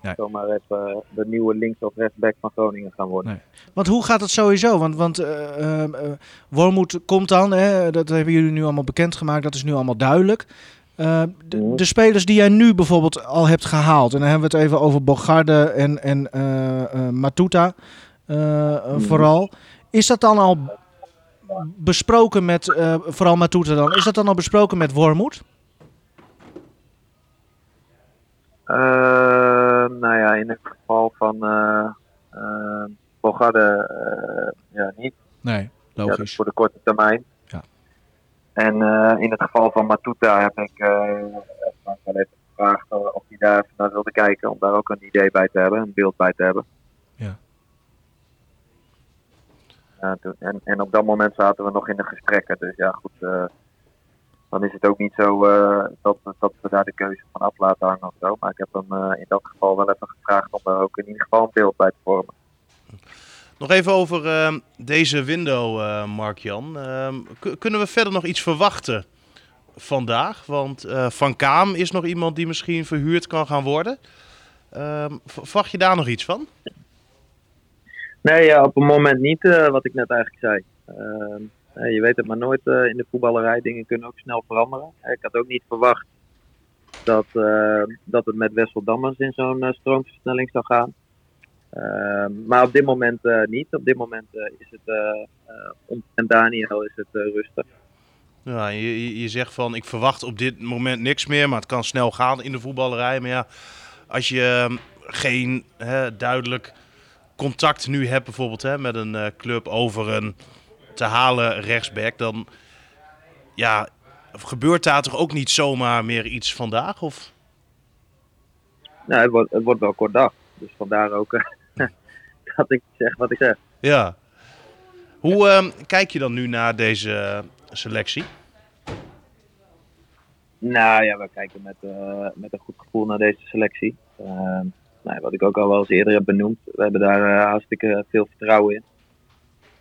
Nee. zomaar even eh, de nieuwe links- of rechtsback van Groningen gaan worden. Want hoe gaat het sowieso? Want, want eh, eh, eh, Wormoed komt dan, hè, dat hebben jullie nu allemaal bekendgemaakt, dat is nu allemaal duidelijk. Eh, de, de spelers die jij nu bijvoorbeeld al hebt gehaald, en dan hebben we het even over Bogarde en, en eh, eh, Matuta Mhm. vooral. Is dat dan al besproken met, eh, vooral Matuta dan, is dat dan al besproken met Wormoed? Eh, nou ja, in het geval van uh, eh, ja, niet. Nee, Ja, dat is logisch. voor de korte termijn. En eh, in het geval van Matuta heb ik eh Frank wel even gevraagd eh, of hij daar even naar wilde kijken. Om daar ook een idee bij te hebben, een beeld bij te hebben. Ja. En, en op dat moment zaten we nog in de gesprekken. Dus ja, goed. eh, dan is het ook niet zo eh, dat, dat we daar de keuze van af laten hangen of zo. Maar ik heb hem eh, in dat geval wel even gevraagd om daar ook in ieder geval een beeld bij te vormen. Nog even over ehm, deze window, eh Mark-Jan. Ehm, kunnen we verder nog iets verwachten vandaag? Want eh, Van Kaam is nog iemand die misschien verhuurd kan gaan worden. Ehm, verwacht je daar nog iets van? Nee, op het moment niet, eh, wat ik net eigenlijk zei. Je weet het maar nooit in de voetballerij. Dingen kunnen ook snel veranderen. Ik had ook niet verwacht dat, dat het met Wessel Dammers in zo'n stroomversnelling zou gaan. Ehm, maar op dit moment eh, niet. Op dit moment eh, is het, eh omtrent Daniel is het rustig. Ja, je, je- zegt van ik verwacht op dit moment niks meer, maar het kan snel gaan in de voetballerij. Maar ja, als je ehm, geen hè, duidelijk contact nu hebt bijvoorbeeld hè, met een club over een te halen rechtsback, dan ja, gebeurt daar toch ook niet zomaar meer iets vandaag? Of? Nou, het wordt, het wordt wel kort dag. Dus vandaar ook dat ik zeg wat ik zeg. Ja. Hoe ehm, kijk je dan nu naar deze eh, selectie? Nou ja, we kijken met, eh, met een goed gevoel naar deze selectie. Ehm, nou, wat ik ook al wel eens eerder heb benoemd, we hebben daar eh, hartstikke veel vertrouwen in.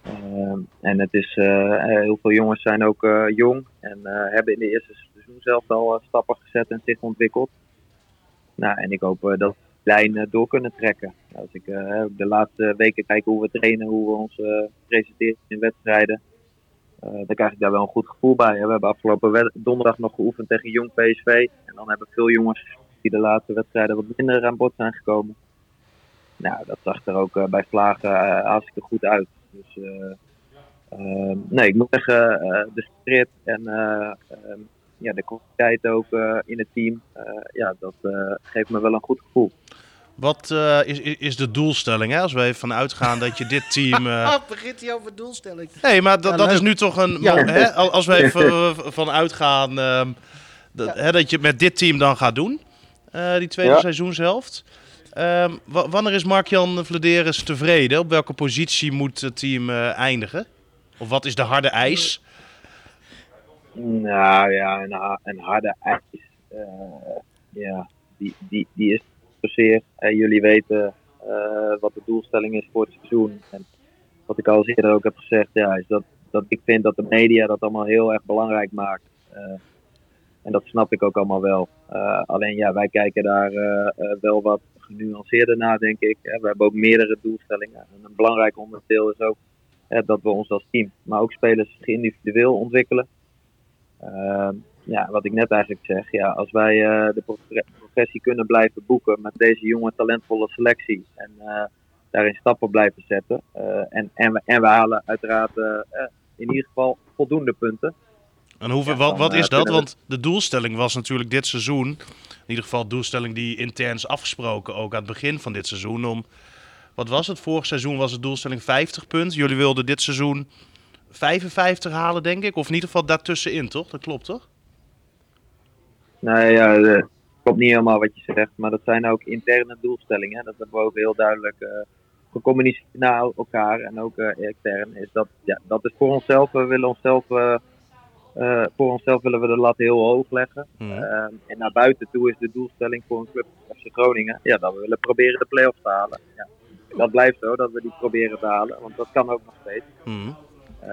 Ehm, en het is, heel veel jongens zijn ook jong en hebben in de eerste seizoen zelf al stappen gezet en zich ontwikkeld. Nou, en ik hoop dat we lijn door kunnen trekken. Als ik eh, de laatste weken kijk hoe we trainen, hoe we ons eh, presenteren in wedstrijden. Eh, dan krijg ik daar wel een goed gevoel bij. We hebben afgelopen donderdag nog geoefend tegen Jong PSV. En dan hebben veel jongens die de laatste wedstrijden wat minder aan bod zijn gekomen. Nou, dat zag er ook bij Vlagen hartstikke goed uit. Dus eh, ehm, nee, ik moet zeggen, de spirit en eh, ehm, ja, de kwaliteit ook in het team, ja, dat geeft me wel een goed gevoel. Wat eh, is, is de doelstelling? Hè? Als we even vanuit gaan dat je dit team. eh, begint hij over doelstelling. Nee, maar dat, Ja, dat is nu toch een. Ja. Hè? Al- Als we even eh, van uitgaan ehm, dat, hè, dat je het met dit team dan gaat doen, eh, die tweede Ja. seizoenshelft. Ehm, wa- wanneer is Mark-Jan Vladeris tevreden? Op welke positie moet het team eh, eindigen? Of wat is de harde eis? Nou ja, een, ha- een harde ijs. eh, ja, die, die, die is Eh, jullie weten eh, wat de doelstelling is voor het seizoen. En wat ik al eerder ook heb gezegd, ja, is dat, dat ik vind dat de media dat allemaal heel erg belangrijk maakt. Eh, en dat snap ik ook allemaal wel. Eh, alleen ja, wij kijken daar wel wat genuanceerder naar, denk ik. We hebben ook meerdere doelstellingen. En een belangrijk onderdeel is ook dat we ons als team, maar ook spelers individueel ontwikkelen. Ja, wat ik net eigenlijk zeg, ja, als wij eh, de progre- progressie kunnen blijven boeken met deze jonge talentvolle selectie en eh, daarin stappen blijven zetten. eh, en, en, we, en we halen uiteraard in ieder geval voldoende punten. En hoeveel, Ja, wat, wat is dat? Want de doelstelling was natuurlijk dit seizoen. In ieder geval de doelstelling die intern is afgesproken, ook aan het begin van dit seizoen. Om, wat was het? Vorig seizoen was de doelstelling 50 punten. Jullie wilden dit seizoen 55 halen, denk ik. Of in ieder geval daartussenin, toch? Dat klopt, toch? Nou ja, eh, klopt niet helemaal wat je zegt, maar dat zijn ook interne doelstellingen. Dat hebben we ook heel duidelijk eh, gecommuniceerd naar elkaar en ook eh, extern. Is dat, ja, dat is voor onszelf. We willen onszelf, voor onszelf willen we de lat heel hoog leggen. Mhm. Ehm, en naar buiten toe is de doelstelling voor een club als Groningen ja, dat we willen proberen de play-offs te halen. Ja. Dat blijft zo, dat we die proberen te halen, want dat kan ook nog steeds. Mhm.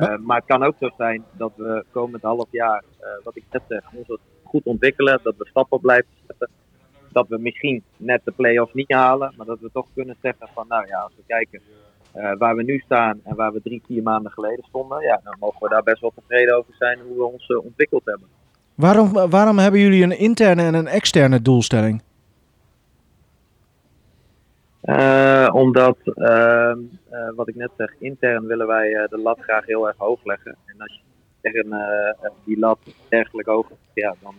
Uh, maar het kan ook zo zijn dat we komend half jaar, uh, wat ik net zeg, ons goed ontwikkelen, dat we stappen blijven zetten. Dat we misschien net de play-offs niet halen, maar dat we toch kunnen zeggen van nou ja, als we kijken uh, waar we nu staan en waar we drie, vier maanden geleden stonden, ja, dan mogen we daar best wel tevreden over zijn hoe we ons uh, ontwikkeld hebben. Waarom, waarom hebben jullie een interne en een externe doelstelling? Uh, omdat, uh, wat ik net zeg, intern willen wij de lat graag heel erg hoog leggen. En als je tegen die lat dergelijk hoog ja, dan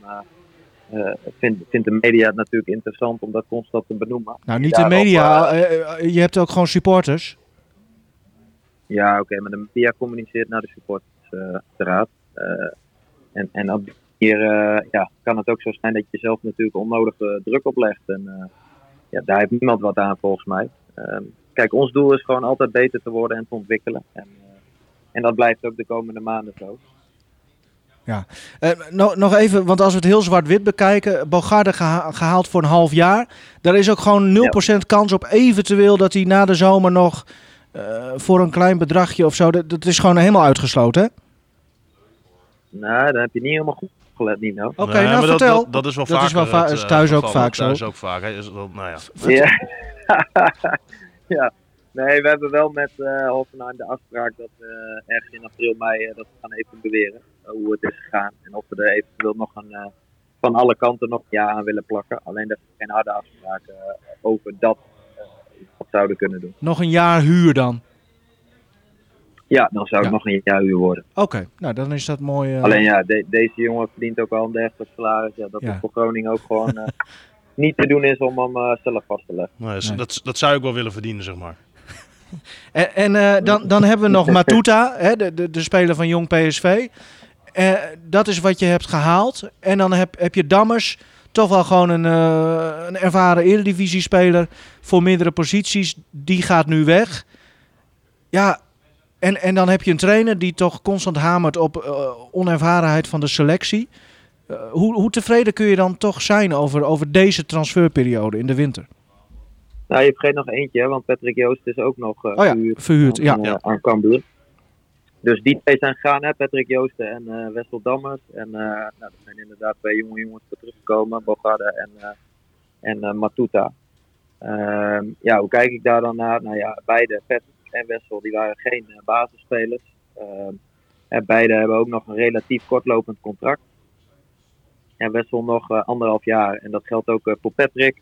vindt, vindt de media het natuurlijk interessant om dat constant te benoemen. Nou, niet de media, eh, je hebt ook gewoon supporters. Ja, oké, maar de media communiceert naar de supportersraad. en, en op die manier eh, ja, kan het ook zo zijn dat je zelf natuurlijk onnodige druk oplegt. En eh, ja, daar heeft niemand wat aan volgens mij. Ehm, kijk, ons doel is gewoon altijd beter te worden en te ontwikkelen. En, eh, en dat blijft ook de komende maanden zo. Eh, nog, nog even, want als we het heel zwart-wit bekijken, Bogarde geha- gehaald voor een half jaar. Daar is ook gewoon 0% kans op eventueel dat hij na de zomer nog eh, voor een klein bedragje of zo. Dat, dat is gewoon helemaal uitgesloten, hè? Nou, dan heb je niet helemaal goed gelet, Nino. Oké, Nee, nou maar dat- vertel. Dat, dat is wel Dat vaker. is wel va- het, is eh, thuis ook vaak zo. Thuis ook vaak. hè. Is dat, nou ja. Ja. ja. Nee, we hebben wel met eh Hoffenheim de afspraak dat we ergens in april, mei dat we gaan even beweren hoe het is gegaan. En of we er eventueel nog een, eh, van alle kanten nog een ja aan willen plakken. Alleen dat we geen harde afspraken eh, over dat eh, wat zouden kunnen doen. Nog een jaar huur dan. Ja, dan zou het Ja. nog een jaar uur worden. Oké, nou dan is dat mooi. eh, Alleen ja, de- deze jongen verdient ook al een dergelijk salaris. Ja, dat Ja. het voor Groningen ook gewoon eh, niet te doen is om hem eh, zelf vast te leggen. Nee, Nee. Dat, dat zou ik wel willen verdienen, zeg maar. En, en eh, dan, dan hebben we nog Matuta, hè, de, de, de speler van Jong PSV. Eh, dat is wat je hebt gehaald. En dan heb, heb je Dammers, toch wel gewoon een, eh, een ervaren Eredivisie-speler voor meerdere posities. Die gaat nu weg. Ja, en, en dan heb je een trainer die toch constant hamert op eh, onervarenheid van de selectie. Hoe, hoe tevreden kun je dan toch zijn over, over deze transferperiode in de winter? Nou, je vergeet nog eentje, want Patrick Joost is ook nog Oh ja, verhuurd verhuurd. aan, Ja. Ja. aan Cambuur. Dus die twee zijn gegaan, hè, Patrick Joosten en eh Wessel Dammers. En eh, nou, er zijn inderdaad twee jonge jongens voor teruggekomen, Bogarde en, eh, en Matuta. Ehm, ja, hoe kijk ik daar dan naar? Nou ja, beide, Patrick en Wessel, die waren geen basisspelers. Ehm, en beide hebben ook nog een relatief kortlopend contract. En Wessel nog anderhalf jaar. En dat geldt ook voor Patrick.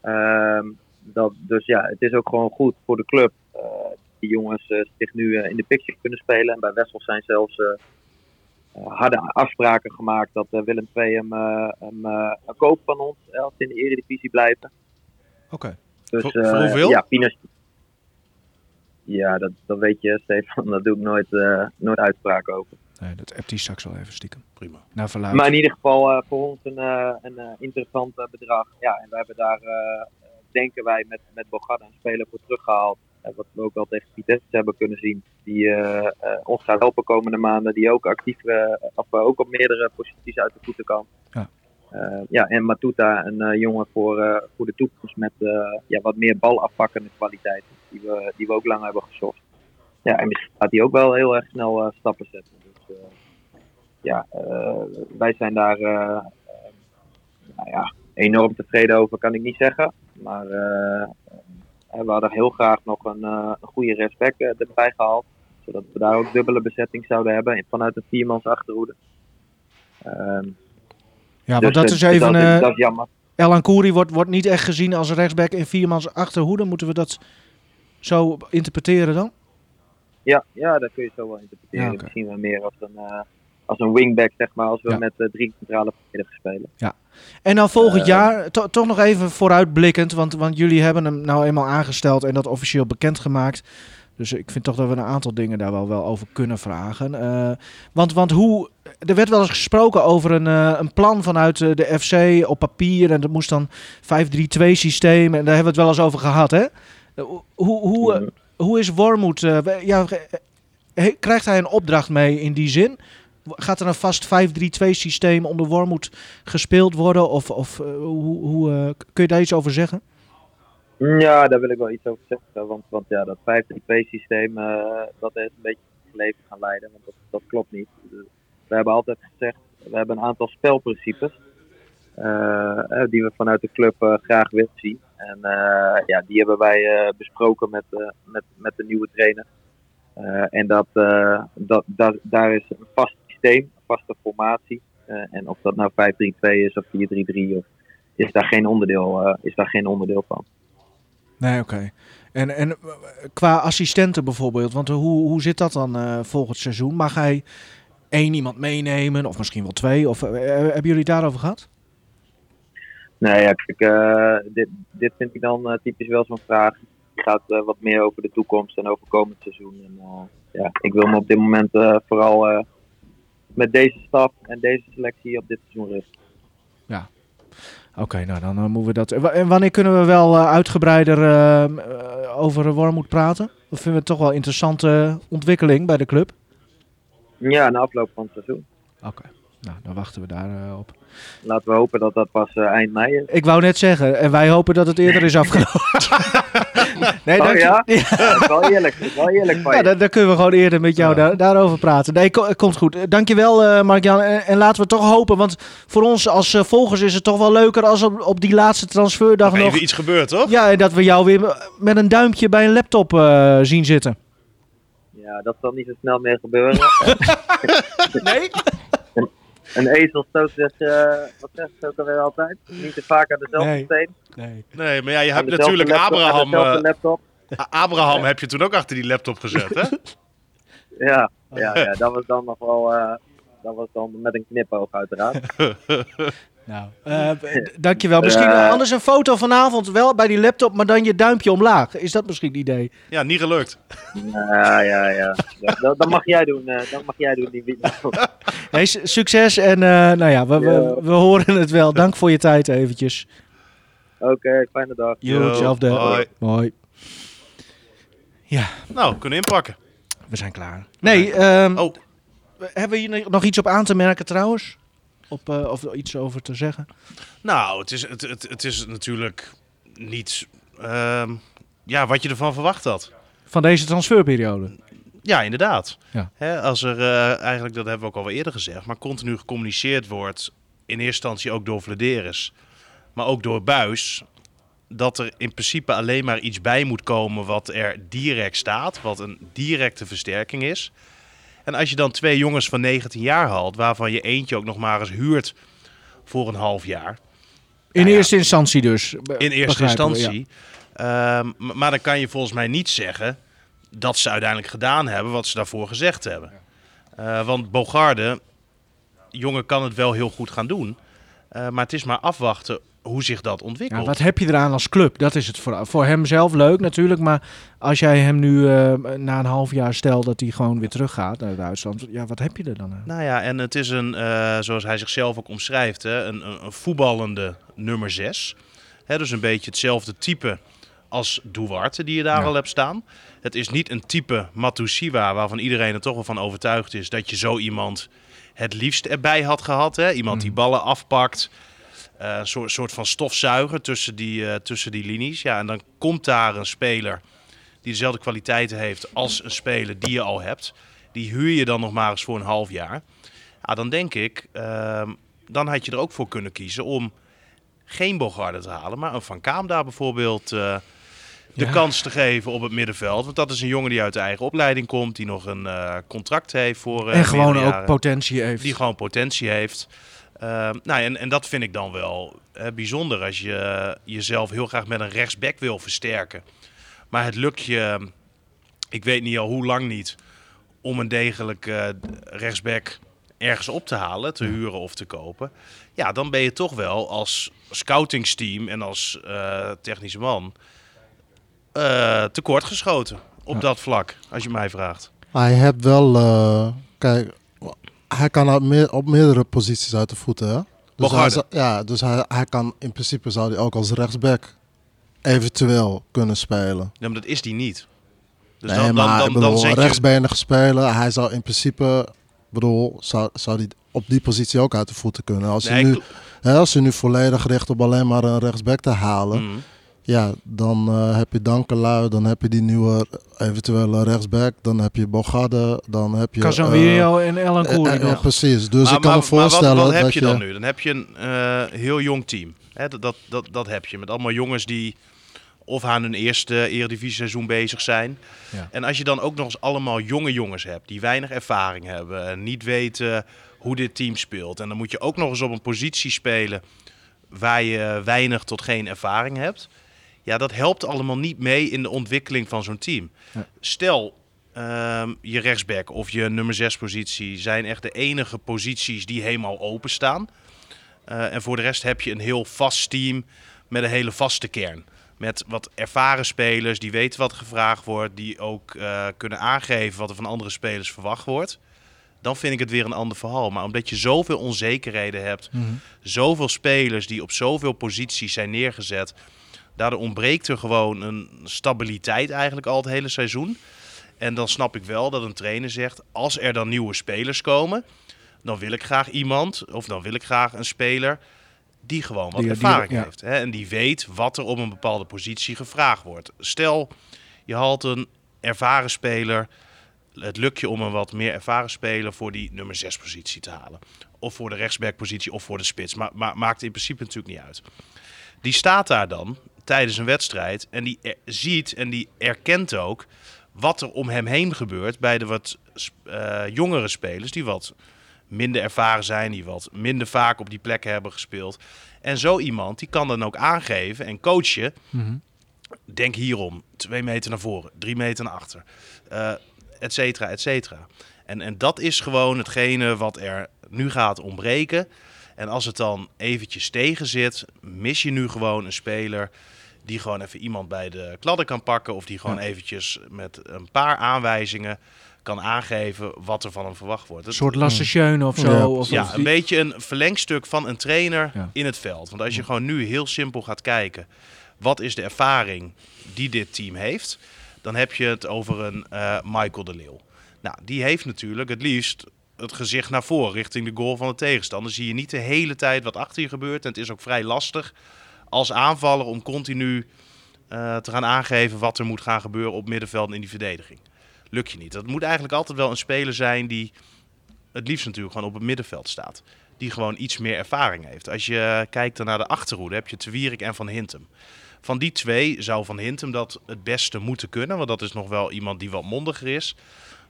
Ehm, dat, dus ja, het is ook gewoon goed voor de club. Die jongens eh, zich nu eh, in de picture kunnen spelen. En bij Wessel zijn zelfs eh, harde afspraken gemaakt dat Willem II hem, eh, hem eh, koopt van ons als ze in de eredivisie blijven. Oké. Dus, Voor- voor eh, hoeveel? Ja, Pinas. Ja, dat, dat weet je, Stefan. Daar doe ik nooit, eh, nooit uitspraken over. Nee, dat appt hij straks wel even stiekem. Prima. Verluid. Maar in ieder geval voor ons een, eh, een interessant bedrag. Ja, en we hebben daar, eh, denken wij, met, met Bogarde een speler voor teruggehaald. Wat we ook al tegen Vitesse hebben kunnen zien. Die eh, eh, ons gaat helpen komende maanden. Die ook actief, eh, of, ook op meerdere posities uit de voeten kan. Ja. Ja, en Matuta, een jongen voor, eh, voor de toekomst met ja, wat meer balafpakkende kwaliteiten. Die we, die we ook lang hebben gezocht. Ja, en misschien gaat hij ook wel heel erg snel stappen zetten. Dus, ja, wij zijn daar nou ja, enorm tevreden over, kan ik niet zeggen. Maar eh, we hadden heel graag nog een, eh, een goede respect eh, erbij gehaald. Zodat we daar ook dubbele bezetting zouden hebben vanuit een viermans achterhoede. Ehm, Ja, dus, want dat eh, is even. dat, eh is, dat is jammer. Elan Kouri wordt, wordt niet echt gezien als rechtsback in viermans achterhoede. Moeten we dat zo interpreteren dan? Ja, ja, dat kun je zo wel interpreteren. Ja. Misschien wel meer als een, als een wingback, zeg maar, als we Ja. met eh, drie centrale verdedigers spelen. En dan volgend Eh, jaar, to- toch nog even vooruitblikkend, want, want jullie hebben hem nou eenmaal aangesteld en dat officieel bekendgemaakt. Dus ik vind toch dat we een aantal dingen daar wel, wel over kunnen vragen. Eh, want, want hoe, er werd wel eens gesproken over een, een plan vanuit de FC op papier. En dat moest dan 5-3-2 systeem. En daar hebben we het wel eens over gehad, hè? Hoe, hoe, hoe is Wormoed? ja, krijgt hij een opdracht mee in die zin? Gaat er een vast 5-3-2 systeem onder Wormoed gespeeld worden? Of, of eh, hoe, hoe, eh, kun je daar iets over zeggen? Ja, daar wil ik wel iets over zeggen. Want, want ja, dat 5-3-2 systeem, eh, dat is een beetje het leven gaan leiden. Want dat, dat klopt niet. We hebben altijd gezegd, we hebben een aantal spelprincipes. die we vanuit de club graag willen zien. En ja, die hebben wij besproken met, met, met de nieuwe trainer. En dat, dat, dat, daar is een vast systeem, vaste formatie. Eh, en of dat nou 5-3-2 is of 4-3-3, of, is, daar geen onderdeel, eh, is daar geen onderdeel van. Nee, oké. En, en eh, qua assistenten bijvoorbeeld, want hoe, hoe zit dat dan volgend seizoen? Mag hij één iemand meenemen, of misschien wel twee? Of, hebben jullie het daarover gehad? Nee, ja, kijk, dit, dit vind ik dan typisch wel zo'n vraag. die gaat wat meer over de toekomst en over komend seizoen. En, ja, ik wil me op dit moment vooral met deze stap en deze selectie op dit seizoen richten. Oké, nou dan eh, moeten we dat. En wa- En wanneer kunnen we wel eh, uitgebreider eh, eh, over Wormoed praten? Dat vinden we toch wel een interessante ontwikkeling bij de club. Ja, na afloop van het seizoen. Oké, nou dan wachten we daar eh, op. Laten we hopen dat dat pas eh, eind mei is. Ik wou net zeggen, en wij hopen dat het eerder is afgelopen. nee, Oh, dank je- ja? Dat is wel eerlijk, dat is wel eerlijk van Ja, je. dan, dan kunnen we gewoon eerder met jou daar, daarover praten. Nee, ko- komt goed. Eh, Dankjewel, eh Mark-Jan. En, en laten we toch hopen, want voor ons als eh, volgers is het toch wel leuker als op, op die laatste transferdag Nog nog... even iets gebeurt, toch? Ja, en dat we jou weer met een duimpje bij een laptop eh, zien zitten. Ja, dat zal niet zo snel meer gebeuren. Nee? Een ezel stoot zich, eh, wat zegt ze ook alweer altijd? Niet te vaak aan dezelfde Nee. steen. Nee. Nee, maar ja, je Aan hebt natuurlijk laptop, Abraham. dezelfde eh, laptop. Abraham heb je toen ook achter die laptop gezet, hè? Ja, ja, ja, dat was dan nog wel. eh, dat was dan met een knipoog, uiteraard. Nou, eh, d- dankjewel. Misschien Eh. anders een foto vanavond wel bij die laptop, maar dan je duimpje omlaag. Is dat misschien het idee? Ja, niet gelukt. Ja, ja, ja. Dat, mag jij doen, eh, dat mag jij doen, die video. Hey, su- succes en eh, nou ja, we, we, horen het wel. Dank voor je tijd eventjes. Oké, fijne dag. Yo, hetzelfde. hoi. Mooi. Ja, Nou, kunnen inpakken. we zijn klaar. Nee, ehm, Oh, hebben we hier nog iets op aan te merken trouwens? Op, eh, of iets over te zeggen? nou, het is, het, het, het is natuurlijk niet ehm, ja, wat je ervan verwacht had. Van deze transferperiode. Ja, inderdaad. Ja. Hè, als er eh, eigenlijk, dat hebben we ook al wel eerder gezegd, maar continu gecommuniceerd wordt, in eerste instantie ook door Vladeris, maar ook door Buis, dat er in principe alleen maar iets bij moet komen wat er direct staat, wat een directe versterking is. En als je dan twee jongens van 19 jaar haalt, waarvan je eentje ook nog maar eens huurt voor een half jaar, In Nou ja. eerste instantie dus. in eerste begrijpen we, ja. instantie. Ehm, maar dan kan je volgens mij niet zeggen dat ze uiteindelijk gedaan hebben wat ze daarvoor gezegd hebben. Eh, want Bogarde, jongen kan het wel heel goed gaan doen. Eh, maar het is maar afwachten hoe zich dat ontwikkelt. Ja, wat heb je eraan als club? Dat is het voor, voor hem zelf leuk natuurlijk. Maar als jij hem nu eh, na een half jaar stel dat hij gewoon weer teruggaat naar Duitsland. Ja, wat heb je er dan aan? Nou ja, en het is een, eh, zoals hij zichzelf ook omschrijft, hè, een, een, een voetballende nummer 6. Hè, dus een beetje hetzelfde type als Duarte die je daar Ja. al hebt staan. Het is niet een type Matusiwa waarvan iedereen er toch wel van overtuigd is dat je zo iemand het liefst erbij had gehad. Hè? Iemand die ballen afpakt. Eh, Een soort, soort van stofzuiger tussen die, eh, tussen die linies. Ja, en dan komt daar een speler die dezelfde kwaliteiten heeft als een speler die je al hebt. Die huur je dan nog maar eens voor een half jaar. Ja, dan denk ik, ehm, dan had je er ook voor kunnen kiezen om geen Bogarde te halen, maar een Van Kaam daar bijvoorbeeld eh, de Ja. kans te geven op het middenveld. Want dat is een jongen die uit de eigen opleiding komt, die nog een contract heeft voor en gewoon ook potentie heeft. Die gewoon potentie heeft. Ehm, nou, en, en dat vind ik dan wel eh, bijzonder als je jezelf heel graag met een rechtsback wil versterken. Maar het lukt je, ik weet niet al hoe lang niet, om een degelijk eh, rechtsback ergens op te halen, te huren of te kopen. Ja, dan ben je toch wel als scoutingsteam en als eh, technische man eh tekortgeschoten op Ja. dat vlak, als je mij vraagt. Hij heeft wel, eh, kijk, hij kan meer, op meerdere posities uit de voeten. Hè? Dus, hij, ja, dus hij, hij kan in principe zou hij ook als rechtsback eventueel kunnen spelen. Ja, maar dat is die niet. Dus nee, dan, dan, maar dan, ik bedoel, dan je... rechtsbenig spelen. Hij zou in principe, bedoel, zou, zou hij op die positie ook uit de voeten kunnen. Als, Nee, hij, nu, ik- hè, als hij nu volledig richt op alleen maar een rechtsback te halen, Mhm. Ja, dan eh, heb je Dankelui, dan heb je die nieuwe eventuele rechtsback, dan heb je Bogarde, dan heb je... Casemiro en Ellen eh, Koeri eh, precies, dus Maar- ik kan maar- me voorstellen maar wat, wat heb dat je dan nu? Dan heb je een eh, heel jong team. Hè, dat, dat, dat, dat heb je. Met allemaal jongens die of aan hun eerste eredivisie seizoen bezig zijn. Ja. En als je dan ook nog eens allemaal jonge jongens hebt die weinig ervaring hebben. En niet weten hoe dit team speelt. En dan moet je ook nog eens op een positie spelen waar je weinig tot geen ervaring hebt. Ja, dat helpt allemaal niet mee in de ontwikkeling van zo'n team. Ja. Stel, ehm, je rechtsback of je nummer 6 positie zijn echt de enige posities die helemaal openstaan. Eh en voor de rest heb je een heel vast team met een hele vaste kern. Met wat ervaren spelers die weten wat gevraagd wordt. Die ook eh, kunnen aangeven wat er van andere spelers verwacht wordt. Dan vind ik het weer een ander verhaal. Maar omdat je zoveel onzekerheden hebt. Zoveel spelers die op zoveel posities zijn neergezet. Daardoor ontbreekt er gewoon een stabiliteit eigenlijk al het hele seizoen. En dan snap ik wel dat een trainer zegt: als er dan nieuwe spelers komen, dan wil ik graag iemand of dan wil ik graag een speler die gewoon wat Die- die- ervaring ja. heeft. Hè? En die weet wat er op een bepaalde positie gevraagd wordt. Stel, je haalt een ervaren speler. Het lukt je om een wat meer ervaren speler voor die nummer 6 positie te halen. Of voor de rechtsback positie of voor de spits. Maar, maar maakt in principe natuurlijk niet uit. Die staat daar dan tijdens een wedstrijd en die er- ziet en die erkent ook wat er om hem heen gebeurt bij de wat eh, jongere spelers die wat minder ervaren zijn, die wat minder vaak op die plekken hebben gespeeld. En zo iemand die kan dan ook aangeven en coachen. Denk hierom, twee meter naar voren, drie meter naar achter, eh et cetera, et cetera. En, en dat is gewoon hetgene wat er nu gaat ontbreken. En als het dan eventjes tegen zit, mis je nu gewoon een speler die gewoon even iemand bij de kladden kan pakken. Of die gewoon eventjes met een paar aanwijzingen kan aangeven wat er van hem verwacht wordt. Een soort Lasse of zo. Ja, of, ja, of een beetje een verlengstuk van een trainer Ja. in het veld. Want als je gewoon nu heel simpel gaat kijken, wat is de ervaring die dit team heeft, dan heb je het over een eh, Michael de Leeuw. Nou, die heeft natuurlijk het liefst het gezicht naar voren richting de goal van de tegenstander. Zie je niet de hele tijd wat achter je gebeurt. En het is ook vrij lastig als aanvaller om continu eh, te gaan aangeven wat er moet gaan gebeuren op middenveld en in die verdediging. Lukt je niet. Dat moet eigenlijk altijd wel een speler zijn die het liefst natuurlijk gewoon op het middenveld staat. Die gewoon iets meer ervaring heeft. Als je kijkt dan naar de achterhoede, heb je Te Wierik en Van Hintem. Van die twee zou Van Hintem dat het beste moeten kunnen. Want dat is nog wel iemand die wat mondiger is.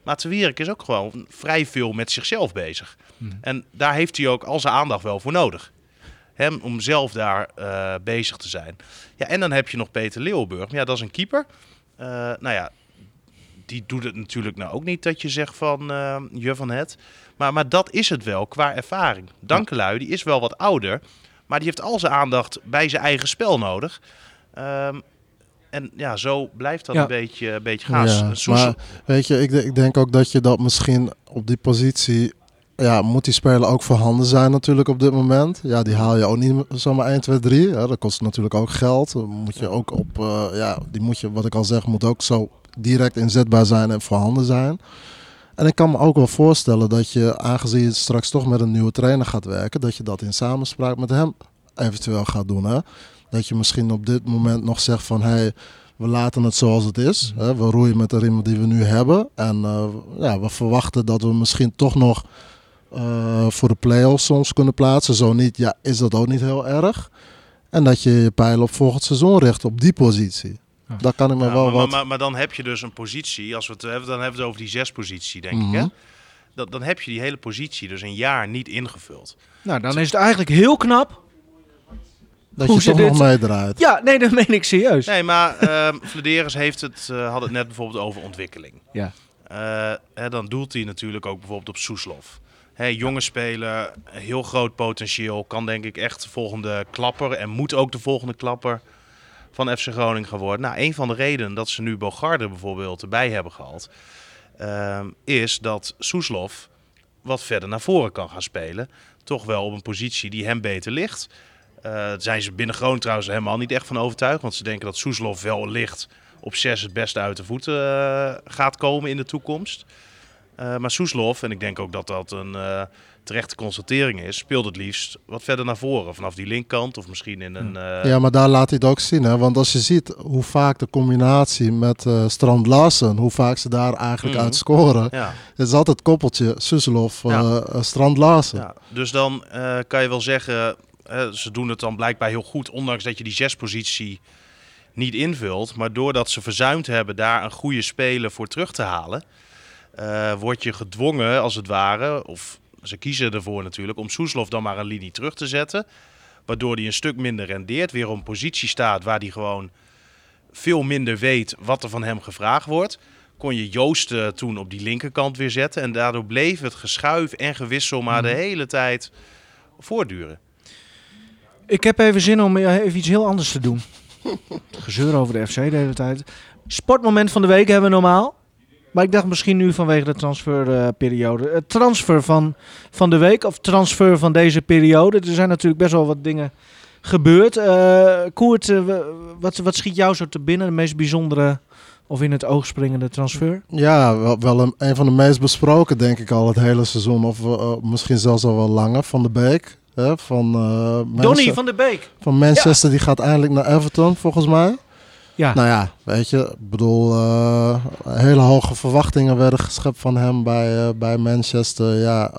Maar Te Wierik is ook gewoon vrij veel met zichzelf bezig. En daar heeft hij ook al zijn aandacht wel voor nodig. Hem om zelf daar eh, bezig te zijn. Ja, en dan heb je nog Peter Leeuwburg. Ja, dat is een keeper. Eh, nou ja, die doet het natuurlijk nou ook niet dat je zegt van eh, je van het. Maar, maar dat is het wel qua ervaring. Dankelui, die is wel wat ouder. Maar die heeft al zijn aandacht bij zijn eigen spel nodig. Ehm, en ja, zo blijft dat Ja. een beetje, een beetje gaan. Ja, maar weet je, ik, ik denk ook dat je dat misschien op die positie... Ja, moet die speler ook voorhanden zijn natuurlijk op dit moment. Ja, die haal je ook niet zomaar 1, 2, 3. Ja, dat kost natuurlijk ook geld. Moet je ook op, eh, ja, die moet je, wat ik al zeg, moet ook zo direct inzetbaar zijn en voorhanden zijn. En ik kan me ook wel voorstellen dat je, aangezien je straks toch met een nieuwe trainer gaat werken, dat je dat in samenspraak met hem eventueel gaat doen. Hè? Dat je misschien op dit moment nog zegt van, hey, we laten het zoals het is. Hè? We roeien met de riemen die we nu hebben. En eh, ja, we verwachten dat we misschien toch nog eh, voor de play-offs soms kunnen plaatsen. Zo niet, ja, is dat ook niet heel erg. En dat je je pijlen op volgend seizoen richt op die positie. Ja. Daar kan ik me Ja, wel maar, wat... maar, maar, maar dan heb je dus een positie, als we het hebben, dan hebben we het over die zespositie, denk ik. Mhm. Hè? Dat, dan heb je die hele positie dus een jaar niet ingevuld. Nou, dan is het eigenlijk heel knap. dat hoe je toch nog dit? meedraait. Ja, nee, dat meen ik serieus. Nee, maar ehm Vladeris heeft het, eh, had het net bijvoorbeeld over ontwikkeling. Ja. Eh, hè, dan doelt hij natuurlijk ook bijvoorbeeld op Soeslof. Hè, jonge speler, heel groot potentieel. Kan denk ik echt de volgende klapper. En moet ook de volgende klapper van FC Groningen gaan worden. Nou, een van de redenen dat ze nu Bogarde bijvoorbeeld erbij hebben gehaald... ehm, is dat Soeslof wat verder naar voren kan gaan spelen. Toch wel op een positie die hem beter ligt. Daar zijn ze binnen Groningen trouwens helemaal niet echt van overtuigd. Want ze denken dat Soeslof wel licht op 6 het beste uit de voeten eh, gaat komen in de toekomst. Eh, maar Soeslof, en ik denk ook dat dat een eh, terechte constatering is, speelt het liefst wat verder naar voren. Vanaf die linkerkant of misschien in een... eh, Ja, maar daar laat hij het ook zien. Hè? Want als je ziet hoe vaak de combinatie met eh, Strand Larsen, hoe vaak ze daar eigenlijk Mhm. uit scoren. ja. Het is altijd koppeltje Susselhoff, Ja. eh, eh, Strand Larsen. Ja, dus dan eh, kan je wel zeggen, eh, ze doen het dan blijkbaar heel goed, ondanks dat je die zespositie niet invult. Maar doordat ze verzuimd hebben daar een goede speler voor terug te halen, eh, word je gedwongen als het ware, of ze kiezen ervoor natuurlijk, om Soeslof dan maar een linie terug te zetten. Waardoor hij een stuk minder rendeert, weer op een positie staat waar hij gewoon veel minder weet wat er van hem gevraagd wordt. Kon je Joost eh, toen op die linkerkant weer zetten. En daardoor bleef het geschuif en gewissel maar de hele tijd voortduren. Ik heb even zin om eh, even iets heel anders te doen. Gezeur over de FC de hele tijd. Sportmoment van de week hebben we normaal. Maar ik dacht misschien nu vanwege de transferperiode. Het transfer van, van de week of transfer van deze periode. Er zijn natuurlijk best wel wat dingen gebeurd. Eh Koert, eh, wat, wat schiet jou zo te binnen? De meest bijzondere of in het oog springende transfer? Ja, wel, wel een, een van de meest besproken, denk ik al het hele seizoen. Of eh, misschien zelfs al wel langer. Van de Beek. Hè, van, Donny van der Beek. van Manchester. Die gaat eindelijk naar Everton, volgens mij. Ja, Nou ja, weet je, ik bedoel, eh, hele hoge verwachtingen werden geschept van hem bij, eh, bij Manchester. Ja,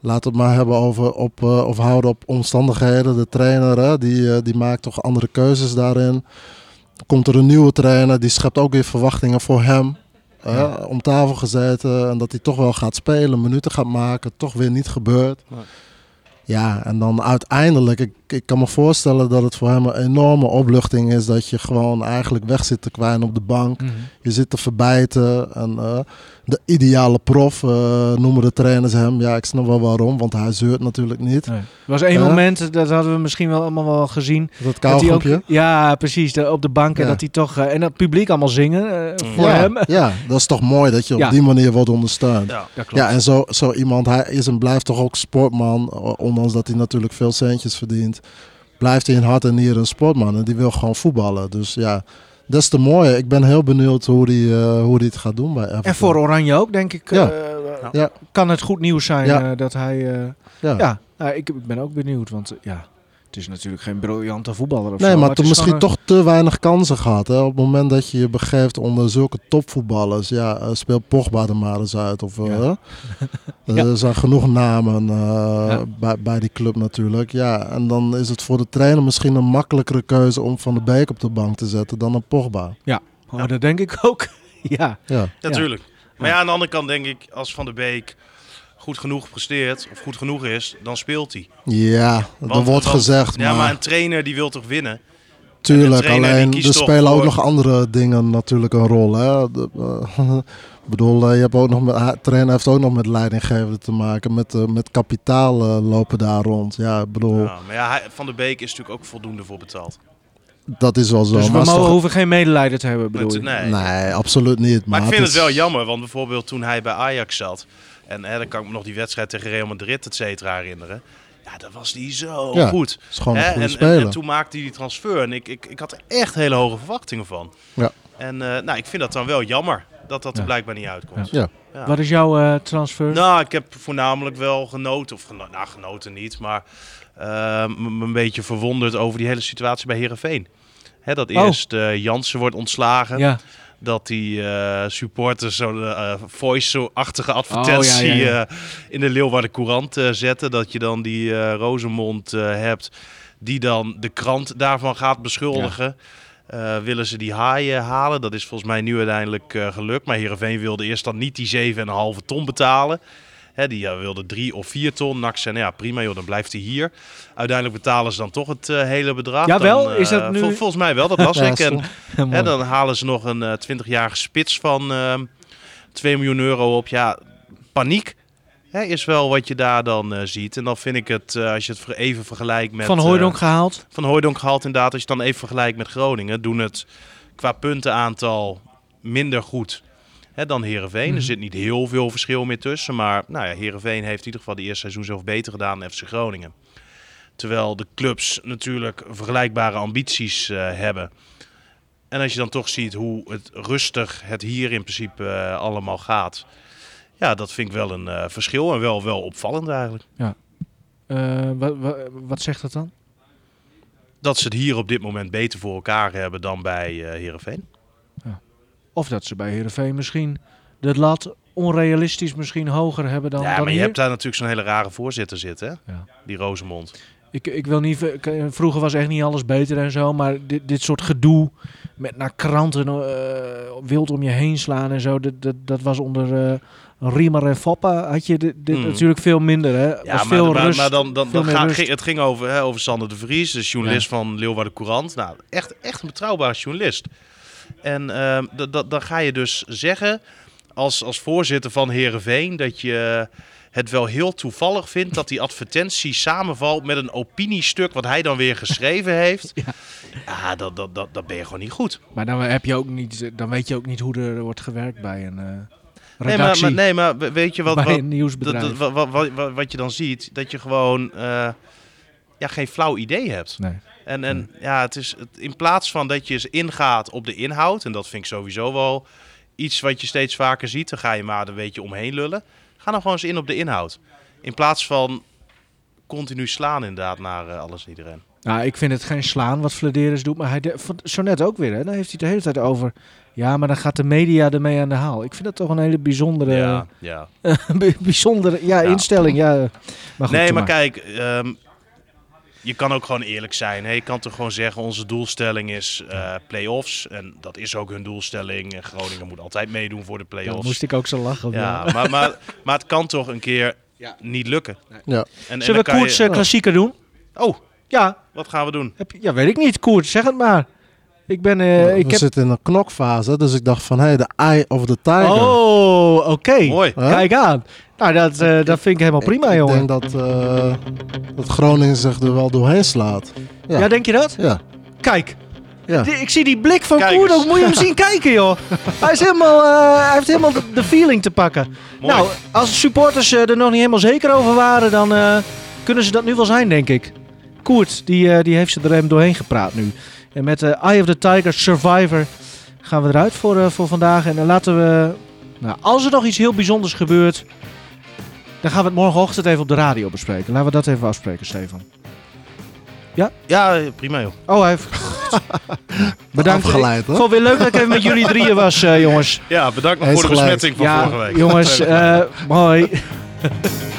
laten we het maar hebben over op, of houden op omstandigheden. De trainer, hè, die, die maakt toch andere keuzes daarin. Komt er een nieuwe trainer, die schept ook weer verwachtingen voor hem. Ja. Om tafel gezeten en dat hij toch wel gaat spelen, minuten gaat maken, toch weer niet gebeurt. Ja, en dan uiteindelijk, ik, ik kan me voorstellen dat het voor hem een enorme opluchting is dat je gewoon eigenlijk weg zit te kwijnen op de bank. Mhm. Je zit te verbijten. En, eh, de ideale prof eh, noemen de trainers hem. Ja, ik snap wel waarom, want hij zeurt natuurlijk niet. Nee. Er was één Ja. moment, dat hadden we misschien wel allemaal wel gezien. Dat Dat hij ook, kauwgompje. ja, precies. de- op de bank. En Ja. dat hij toch. eh, en dat publiek allemaal zingen eh, voor Ja, hem. ja, dat is toch mooi dat je op die manier wordt ondersteund. Ja. Dat klopt. Ja, en zo, zo iemand, hij is en blijft toch ook sportman, ondanks dat hij natuurlijk veel centjes verdient. Blijft hij in hart en nieren een sportman en die wil gewoon voetballen. Dus ja, dat is te mooi. Ik ben heel benieuwd hoe die, eh, hoe die het gaat doen bij Everton. En voor Oranje ook, denk ik. Ja. eh, Ja. Kan het goed nieuws zijn Ja. eh, dat hij. Ja. ja, nou, ik, ik ben ook benieuwd. Want ja, het is natuurlijk geen briljante voetballer of Nee, zo. maar is misschien toch te weinig kansen gehad. Hè? Op het moment dat je je begeeft onder zulke topvoetballers. Ja, eh, speelt Pogba er maar eens uit. Of, eh, Ja. hè? Ja. Er zijn genoeg namen eh, Ja. bij, bij die club natuurlijk. Ja, en dan is het voor de trainer misschien een makkelijkere keuze om Van de Beek op de bank te zetten dan een Pogba. een- Oh, dat denk ik ook. ja. Ja, Natuurlijk. Maar ja, aan de andere kant denk ik, als Van der Beek goed genoeg presteert, of goed genoeg is, dan speelt hij. ja Want- wordt want- gezegd. Ja, maar, maar een trainer die wil toch winnen? tuurlijk, alleen er spelen ook nog andere dingen natuurlijk een rol. Hè? De, eh, ik bedoel, eh, je hebt ook nog met, trainer heeft ook nog met leidinggevenden te maken. Met, eh, met kapitaal lopen daar rond. Ja, ik bedoel, Ja, maar ja, Van der Beek is natuurlijk ook voldoende voor betaald. dat is wel zo. Dus we maar mogen, toch- hoeven geen medelijden te hebben, bedoel je? Nee. Nee, absoluut niet. Maar ik vind het is- wel jammer, want bijvoorbeeld toen hij bij Ajax zat, en hè, dan kan ik me nog die wedstrijd tegen Real Madrid, et cetera, herinneren. Ja, dat was die zo Ja, goed. is gewoon een Hè, goede en, en, speler. en toen maakte hij die transfer en ik, ik, ik had er echt hele hoge verwachtingen van. Ja. En eh, nou, ik vind dat dan wel jammer dat dat er Ja. blijkbaar niet uitkomt. Ja. Ja. Wat is jouw eh, transfer? Nou, ik heb voornamelijk wel genoten, of geno nou, genoten niet, maar eh, me een beetje verwonderd over die hele situatie bij Herenveen. Hè, dat Oh. eerst eh, Jansen wordt ontslagen. ja. Dat die eh, supporters zo'n eh, voice-achtige advertentie Oh, ja, ja, ja. eh, in de Leeuwarden Courant zetten. Dat je dan die Rosemond hebt, die dan de krant daarvan gaat beschuldigen. Willen ze die haaien halen? Dat is volgens mij nu uiteindelijk gelukt. Maar Heerenveen wilde eerst dan niet die 7,5 ton betalen. Hè, die eh, wilde 3 of 4 ton. NAC zei, nou ja prima joh, dan blijft hij hier. Uiteindelijk betalen ze dan toch het eh, hele bedrag. Jawel, Dan, eh, is dat nu- vol- volgens mij wel, dat las Ja, ik. En. Hè, dan halen ze nog een eh 20-jarige spits van ehm 2 miljoen euro op. Ja, paniek hè, is wel wat je daar dan ziet. En dan vind ik het, als je het even vergelijkt met... Van Hooijdonk gehaald. van Hooijdonk gehaald inderdaad. Als je het dan even vergelijkt met Groningen, doen het qua puntenaantal minder goed hè, dan Herenveen. Mhm. Er zit niet heel veel verschil meer tussen. Maar nou ja, Herenveen heeft in ieder geval de eerste seizoen zelf beter gedaan dan FC Groningen. Terwijl de clubs natuurlijk vergelijkbare ambities eh, hebben. En als je dan toch ziet hoe het rustig het hier in principe eh, allemaal gaat. Ja, dat vind ik wel een eh, verschil en wel, wel opvallend eigenlijk. Eh, wat, wat, wat zegt dat dan? Dat ze het hier op dit moment beter voor elkaar hebben dan bij Herenveen. Of dat ze bij Heerenveen misschien de lat onrealistisch misschien hoger hebben dan, Ja, dan maar je hier. hebt daar natuurlijk zo'n hele rare voorzitter zitten, hè? Ja. Die Rosemond. Ik, ik wil niet. Vroeger was echt niet alles beter en zo, maar dit, dit soort gedoe met naar kranten eh, wild om je heen slaan en zo, dat, dat, dat was onder eh Riemer en Foppa had je dit, dit Mm. natuurlijk veel minder. Hè? Ja, maar, veel maar, rust, maar dan, dan, dan meer ga- rust. ging, het ging over, hè, over Sander de Vries, de journalist van Leeuwarden Courant. Nou, echt, echt een betrouwbare journalist. En ehm, dan ga je dus zeggen, als, als voorzitter van Herenveen, dat je het wel heel toevallig vindt dat die advertentie samenvalt met een opiniestuk wat hij dan weer geschreven heeft. Ja, dat, dat, dat, dat ben je gewoon niet goed. Maar dan, heb je ook niet, dan weet je ook niet hoe er wordt gewerkt bij een eh Nee maar, redactie. nee, maar we- weet je wat, wat, wat, wat je dan ziet? Dat je gewoon eh, ja, geen flauw idee hebt. nee. En, en ja, het is het, in plaats van dat je eens ingaat op de inhoud, en dat vind ik sowieso wel iets wat je steeds vaker ziet, dan ga je maar een beetje omheen lullen. Ga dan gewoon eens in op de inhoud. In plaats van continu slaan inderdaad naar eh, alles en iedereen. Nou, ik vind het geen slaan wat Flederis doet, maar hij de, van- zo net ook weer. Hè? Dan heeft hij de hele tijd over. Ja, maar dan gaat de media ermee aan de haal. Ik vind dat toch een hele bijzondere, Ja, ja. bijzondere ja, Ja. instelling. Ja. Maar goed, nee, maar kijk, ehm, je kan ook gewoon eerlijk zijn. Hè? Je kan toch gewoon zeggen, onze doelstelling is eh play-offs. En dat is ook hun doelstelling. En Groningen moet altijd meedoen voor de play-offs. moest ik ook zo lachen. Ja, maar, maar, maar het kan toch een keer Ja. niet lukken. Ja. En, en Zullen we Koerts je- eh, klassieker doen? Oh, Ja, wat gaan we doen? heb je, ja, weet ik niet. Koert, zeg het maar. Ik ben... eh, ik we heb... zitten in een knokfase, dus ik dacht van, hé, de eye of the tiger. Oh, oké. Mooi. Kijk aan. Nou, dat, eh, dat vind ik helemaal prima, ik, ik jongen. denk dat, eh, dat Groningen zich er wel doorheen slaat. ja. Ja, denk je dat? ja. Kijk. ja. Die- Ik zie die blik van ook. Moet je hem zien kijken, joh. Hij, is helemaal, eh, hij heeft helemaal de, de feeling te pakken. Mooi. Nou, als de supporters eh, er nog niet helemaal zeker over waren, dan eh, kunnen ze dat nu wel zijn, denk ik. Koert, die, eh, die heeft ze er hem doorheen gepraat nu. En met eh, Eye of the Tiger Survivor gaan we eruit voor, eh, voor vandaag. En dan laten we, nou, als er nog iets heel bijzonders gebeurt, dan gaan we het morgenochtend even op de radio bespreken. Laten we dat even afspreken, Stefan. Ja, eh, prima joh. Oh, hij heeft... Bedankt. Afgeleid, hè? Gewoon weer leuk dat ik even met jullie drieën was, eh, jongens. Ja, bedankt nog voor de gelijk. besmetting van ja, vorige week. jongens, eh mooi.